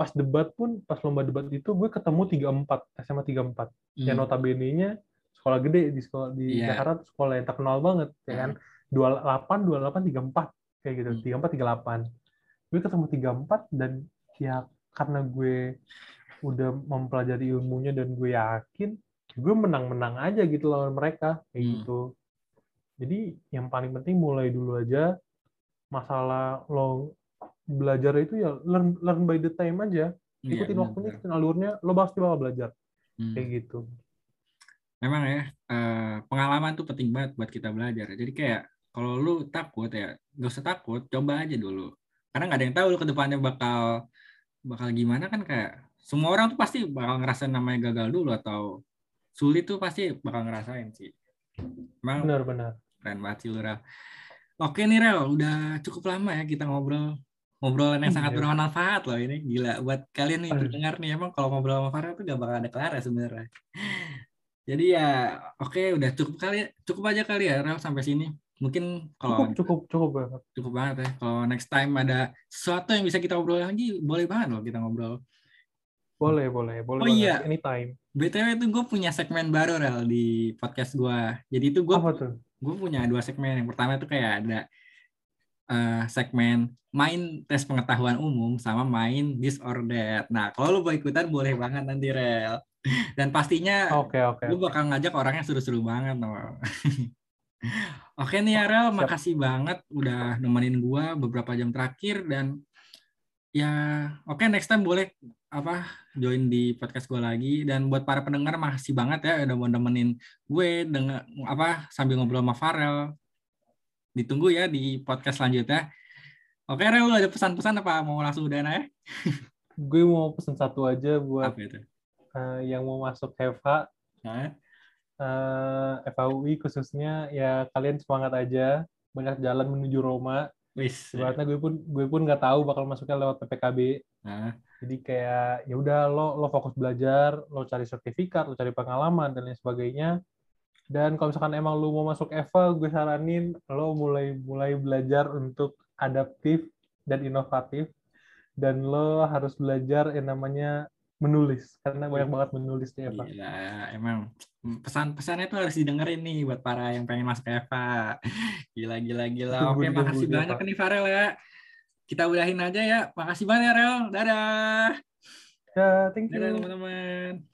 Pas debat pun pas lomba debat itu gue ketemu 34 SMA 34 Hmm. yang notabene-nya sekolah gede di sekolah di Iya. Jakarta sekolah yang terkenal banget ya kan 28 28 34 kayak gitu Hmm. 34 38 gue ketemu 34 dan ya karena gue udah mempelajari ilmunya dan gue yakin gue menang-menang aja gitu lawan mereka kayak Hmm. gitu jadi yang paling penting mulai dulu aja masalah lo belajar itu ya learn learn by the time aja Iya, ikutin benar, waktunya benar. ikutin alurnya lo pasti bakal belajar Hmm. kayak gitu Memang ya eh, pengalaman tuh penting banget buat kita belajar. Jadi kayak kalau lu takut ya gak usah takut, coba aja dulu. Karena nggak ada yang tahu lu ke depannya bakal bakal gimana kan kayak semua orang tuh pasti bakal ngerasain namanya gagal dulu atau sulit tuh pasti bakal ngerasain sih. Emang benar-benar keren banget sih lu Rel. Oke nih Rel, udah cukup lama ya kita ngobrol ngobrolan yang sangat Iya. bermanfaat loh ini. Gila buat kalian nih pendengar nih emang kalau ngobrol sama Farel tuh gak bakal ada kelar ya sebenarnya. Jadi ya oke udah cukup kali cukup aja kali ya Rel sampai sini. Mungkin cukup kalau cukup cukup banget. Cukup banget ya. Kalau next time ada sesuatu yang bisa kita ngobrol lagi boleh banget loh kita ngobrol. Boleh boleh boleh Oh banget. iya. anytime btw itu gue punya segmen baru Rel di podcast gue jadi itu gue gue punya dua segmen. Yang pertama itu kayak ada eh, segmen main tes pengetahuan umum sama main that. Nah, kalau lu mau ikutan boleh banget nanti rel. Dan pastinya oke oke gue bakal ngajak orangnya seru-seru banget. No. Oke nih Rel, Siap. makasih banget udah nemenin gua beberapa jam terakhir dan ya oke next time boleh apa join di podcast gue lagi dan buat para pendengar makasih banget ya udah mau nemenin gue dengan apa sambil ngobrol sama Farel ditunggu ya di podcast selanjutnya. Oke Rel lu ada pesan-pesan apa? Mau langsung udah ya? Gue mau pesen satu aja buat apa itu? eh, yang mau masuk HEVA Hah? eh, FAUI khususnya ya kalian semangat aja. Banyak jalan menuju Roma. Wis. Sebenarnya gue pun gue pun nggak tahu bakal masuknya lewat PPKB nah, jadi kayak ya udah lo lo fokus belajar lo cari sertifikat lo cari pengalaman dan lain sebagainya dan kalau misalkan emang lo mau masuk EVA gue saranin lo mulai mulai belajar untuk adaptif dan inovatif dan lo harus belajar yang namanya menulis karena banyak banget menulis di Eva. Gila, emang pesan-pesannya tuh harus didengerin nih buat para yang pengen masuk Eva. Gila, gila, gila. Oke, makasih banyak nih Farel ya. Kita udahin aja ya. Makasih banyak ya, Rel. Dadah. Ya, thank you. Dadah teman-teman.